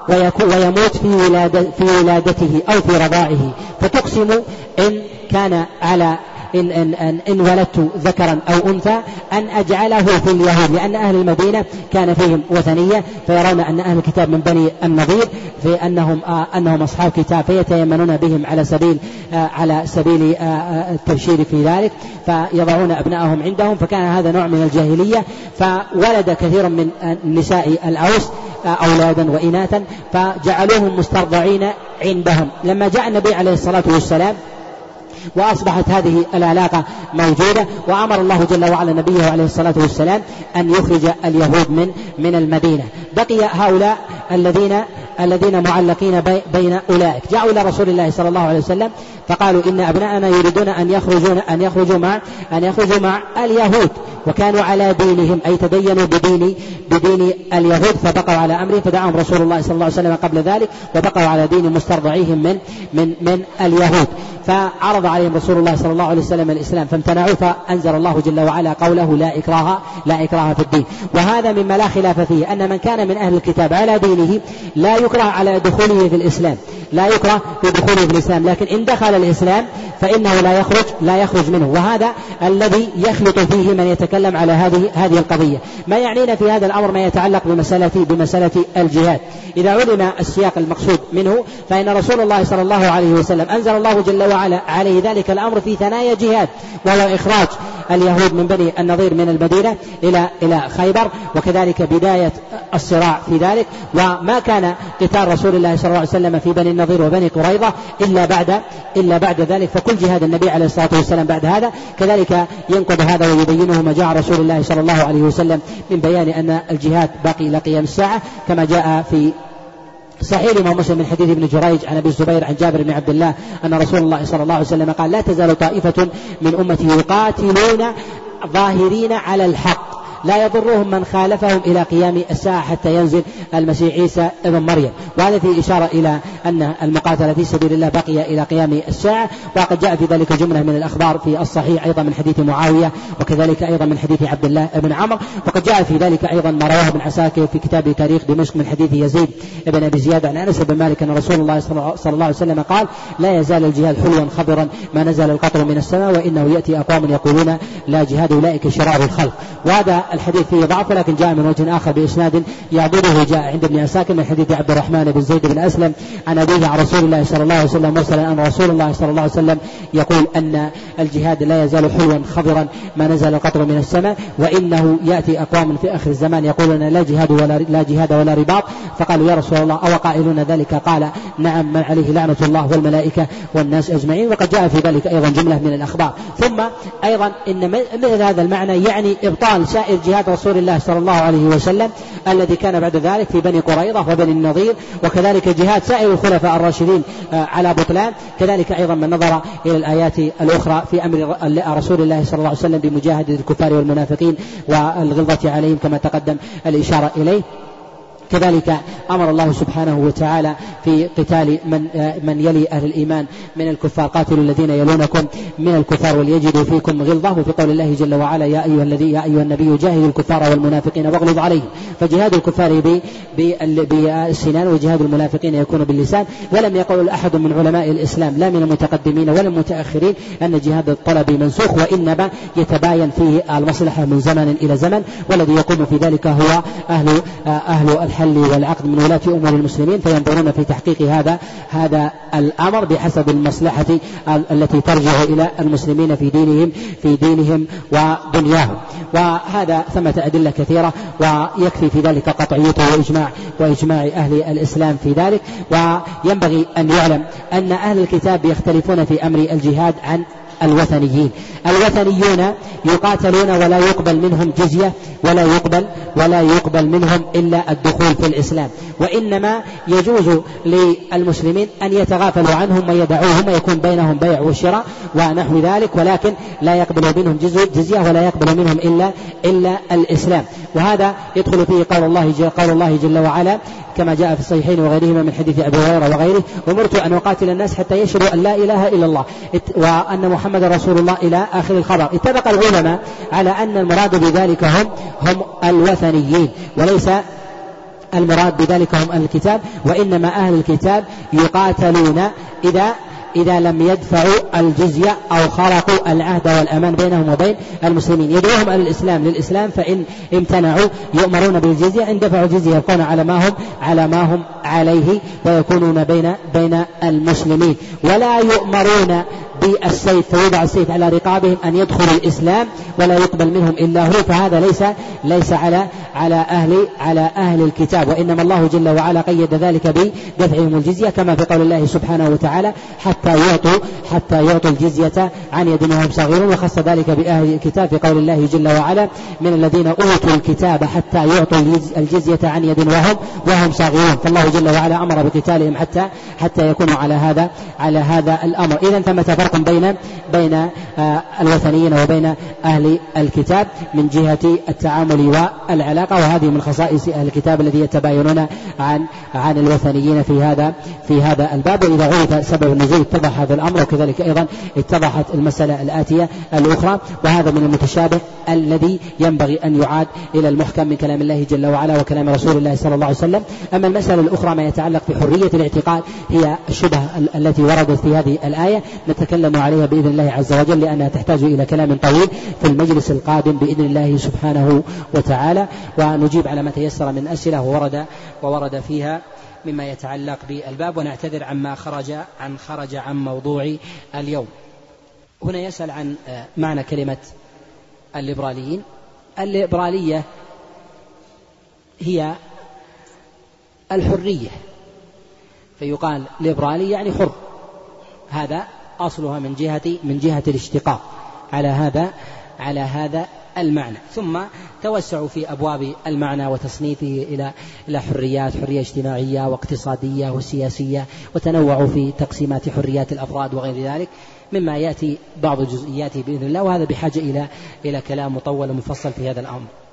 A: ويموت في في ولادته أو في رضاعه فتقسم إن كان على إن, إن, إن, إن ولدت ذكرا أو أنثى أن أجعله في اليهود لأن أهل المدينة كان فيهم وثنية فيرون أن أهل الكتاب من بني النضير في أنهم آه أنهم أصحاب كتاب فيتيمنون بهم على سبيل آه على سبيل آه, آه، التبشير في ذلك فيضعون أبنائهم عندهم فكان هذا نوع من الجاهلية فولد كثير من نساء الأوس آه، أولادا وإناثا فجعلوهم مسترضعين عندهم. لما جاء النبي عليه الصلاة والسلام وأصبحت هذه العلاقة موجودة وأمر الله جل وعلا نبيه عليه الصلاة والسلام أن يخرج اليهود من من المدينة. بقي هؤلاء الذين الذين معلقين بين أولئك. جاءوا إلى رسول الله صلى الله عليه وسلم فقالوا إن أبناءنا يريدون أن يخرجون أن يخرجوا مع أن يخرجوا مع اليهود. وكانوا على دينهم أي تدينوا بدين بدين اليهود فبقوا على أمره فدعاهم رسول الله صلى الله عليه وسلم قبل ذلك وبقوا على دين مسترضعيهم من من من اليهود. فعرض عليهم رسول الله صلى الله عليه وسلم الإسلام فامتنعوا فأنزل الله جل وعلا قوله لا إكراه لا إكراه في الدين. وهذا مما لا خلاف فيه أن من كان من أهل الكتاب على دينه لا يكره على دخوله في الإسلام. لا يكره في دخوله في الإسلام لكن إن دخل الإسلام فإنه لا يخرج لا يخرج منه. وهذا الذي يخلط فيه من يتكلم على هذه هذه القضية. ما يعنينا في هذا الأمر ما يتعلق بمسألة بمسألة الجهاد؟ إذا علم السياق المقصود منه فإن رسول الله صلى الله عليه وسلم أنزل الله جل وعلا عليه ذلك الأمر في ثنايا جهاد وهو إخراج اليهود من بني النضير من المدينة إلى إلى خيبر وكذلك بداية الصراع في ذلك. وما كان قتال رسول الله صلى الله عليه وسلم في بني النضير وبني قريظة إلا بعد إلا بعد ذلك فكل جهاد النبي عليه الصلاة والسلام بعد هذا. كذلك ينقض هذا ويبينه ما جاء رسول الله صلى الله عليه وسلم من بيان أن الجهاد باقي إلى قيام الساعة كما جاء في صحيح الإمام مسلم من حديث ابن جريج عن أبي الزبير عن جابر بن عبد الله أن رسول الله صلى الله عليه وسلم قال لا تزال طائفة من أمتي يقاتلون ظاهرين على الحق. لا يضرهم من خالفهم إلى قيام الساعة حتى ينزل المسيح عيسى ابن مريم. وهذا في إشارة إلى أن المقاتلة في سبيل الله بقي إلى قيام الساعة وقد جاء في ذلك جملة من الأخبار في الصحيح أيضا من حديث معاوية وكذلك أيضا من حديث عبد الله بن عمر وقد جاء في ذلك أيضا ما رواه ابن عساكر في كتاب تاريخ دمشق من حديث يزيد بن أبي زياد عن أنس بن مالك أن رسول الله صلى الله عليه وسلم قال لا يزال الجهاد حلوا خضرا ما نزل القطر من السماء وإنه يأتي أقوام يقولون لا جهاد أولئك شرار الخلق. وهذا الحديث فيه ضعف ولكن جاء من وجه آخر بإسناد يعضده جاء عند ابن عساكر من حديث عبد الرحمن بن زيد بن أسلم عن أبيه عن رسول الله صلى الله عليه وسلم مرسلا أن رسول الله صلى الله عليه وسلم يقول أن الجهاد لا يزال حلوا خضرا ما نزل القطر من السماء وإنه يأتي أقوام في آخر الزمان يقولون لا جهاد ولا لا جهاد ولا رباط. فقالوا يا رسول الله أو قائلون ذلك؟ قال نعم من عليه لعنة الله والملائكة والناس أجمعين. وقد جاء في ذلك أيضا جملة من الأخبار. ثم أيضا إن مثل هذا المعنى يعني إبطال سائر جهاد رسول الله صلى الله عليه وسلم الذي كان بعد ذلك في بني قريظة وبني النضير وكذلك جهاد سائر الخلفاء الراشدين آه، على بطلان. كذلك أيضا من نظر إلى الآيات الأخرى في أمر رسول الله صلى الله عليه وسلم بمجاهدة الكفار والمنافقين والغلظة عليهم كما تقدم الإشارة إليه. كذلك أمر الله سبحانه وتعالى في قتال من من يلي أهل الإيمان من الكفار. قاتلوا الذين يلونكم من الكفار وليجدوا فيكم غلظة. وفي قول الله جل وعلا يا أيها الذي يا أيها النبي جاهد الكفار والمنافقين واغلظ عليهم. فجهاد الكفار بألسنان وجهاد المنافقين يكون باللسان. ولم يقل أحد من علماء الإسلام لا من المتقدمين ولا المتأخرين أن جهاد الطلب منسوخ وإنما يتباين فيه المصلحة من زمن إلى زمن. والذي يقوم في ذلك هو أهل أهل الحل والعقد من ولاة أمور المسلمين فينظرون في تحقيق هذا هذا الأمر بحسب المصلحة التي ترجع إلى المسلمين في دينهم في دينهم ودنياهم. وهذا ثمة أدلة كثيرة ويكفي في ذلك قطعيته وإجماع وإجماع أهل الإسلام في ذلك. وينبغي أن يعلم أن أهل الكتاب يختلفون في أمر الجهاد عن الوثنيين. الوثنيون يقاتلون ولا يقبل منهم جزية ولا يقبل ولا يقبل منهم إلا الدخول في الإسلام. وإنما يجوز للمسلمين أن يتغافلوا عنهم ويدعوهم ويكون بينهم بيع وشراء ونحو ذلك ولكن لا يقبل منهم جزية ولا يقبل منهم إلا إلا الإسلام. وهذا يدخل فيه قول الله جل قول الله جل وعلا كما جاء في الصحيحين وغيرهما من حديث أبي هريرة وغيره أمرت أن أقاتل الناس حتى يشهدوا أن لا إله إلا الله وأن محمد رسول الله إلى آخر الخبر. اتفق العلماء على أن المراد بذلك هم هم الوثنيين وليس المراد بذلك هم أهل الكتاب وإنما أهل الكتاب يقاتلون إذا إذا لم يدفعوا الجزية أو خرقوا العهد والأمان بينهم وبين المسلمين. يدعوهم إلى الإسلام للإسلام فإن امتنعوا يؤمرون بالجزية إن دفعوا الجزية يبقون على ما هم على ما هم عليه ويكونون بين بين المسلمين. ولا يؤمرون بالسيف فيوضع السيف على رقابهم أن يدخلوا الإسلام ولا يقبل منهم إلا هو. فهذا ليس ليس على على أهل على أهل الكتاب. وإنما الله جل وعلا قيد ذلك بدفعهم الجزية كما في قول الله سبحانه وتعالى حتى يعطوا حتى يعطوا الجزية عن يد وهم صغيرون وخص ذلك بأهل الكتاب في قول الله جل وعلا من الذين أوتوا الكتاب حتى يعطوا الجزية عن يد وهم وهم صغيرون فالله جل وعلا أمر بقتالهم حتى حتى يكونوا على هذا على هذا الأمر. إذا ثمة فرق بين بين آه، الوثنيين وبين أهل الكتاب من جهة التعامل والعلاقة وهذه من خصائص أهل الكتاب الذي يتباينون عن عن الوثنيين في هذا في هذا الباب. وإذا عرف سبب النزول اتضح هذا الأمر. وكذلك أيضا اتضحت المسألة الآتية الأخرى وهذا من المتشابه الذي ينبغي أن يعاد إلى المحكم من كلام الله جل وعلا وكلام رسول الله صلى الله عليه وسلم. أما المسألة الأخرى ما يتعلق بحرية الاعتقاد هي الشبهة التي وردت في هذه الآية. نتكلم عليها بإذن الله عز وجل لأنها تحتاج إلى كلام طويل في المجلس القادم بإذن الله سبحانه وتعالى ونجيب على ما تيسر من أسئلة وورد وورد فيها مما يتعلق بالباب ونعتذر عما خرج عن خرج عن موضوع اليوم. هنا يسأل عن معنى كلمة الليبراليين. الليبرالية هي الحرية فيقال ليبرالي يعني حر هذا أصلها من جهة من جهة الاشتقاق. على هذا على هذا المعنى. ثم توسعوا في أبواب المعنى وتصنيفه إلى إلى حريات حرية اجتماعية واقتصادية وسياسية وتنوعوا في تقسيمات حريات الأفراد وغير ذلك مما يأتي بعض جزئياته بإذن الله وهذا بحاجة إلى إلى كلام مطول ومفصل في هذا الأمر.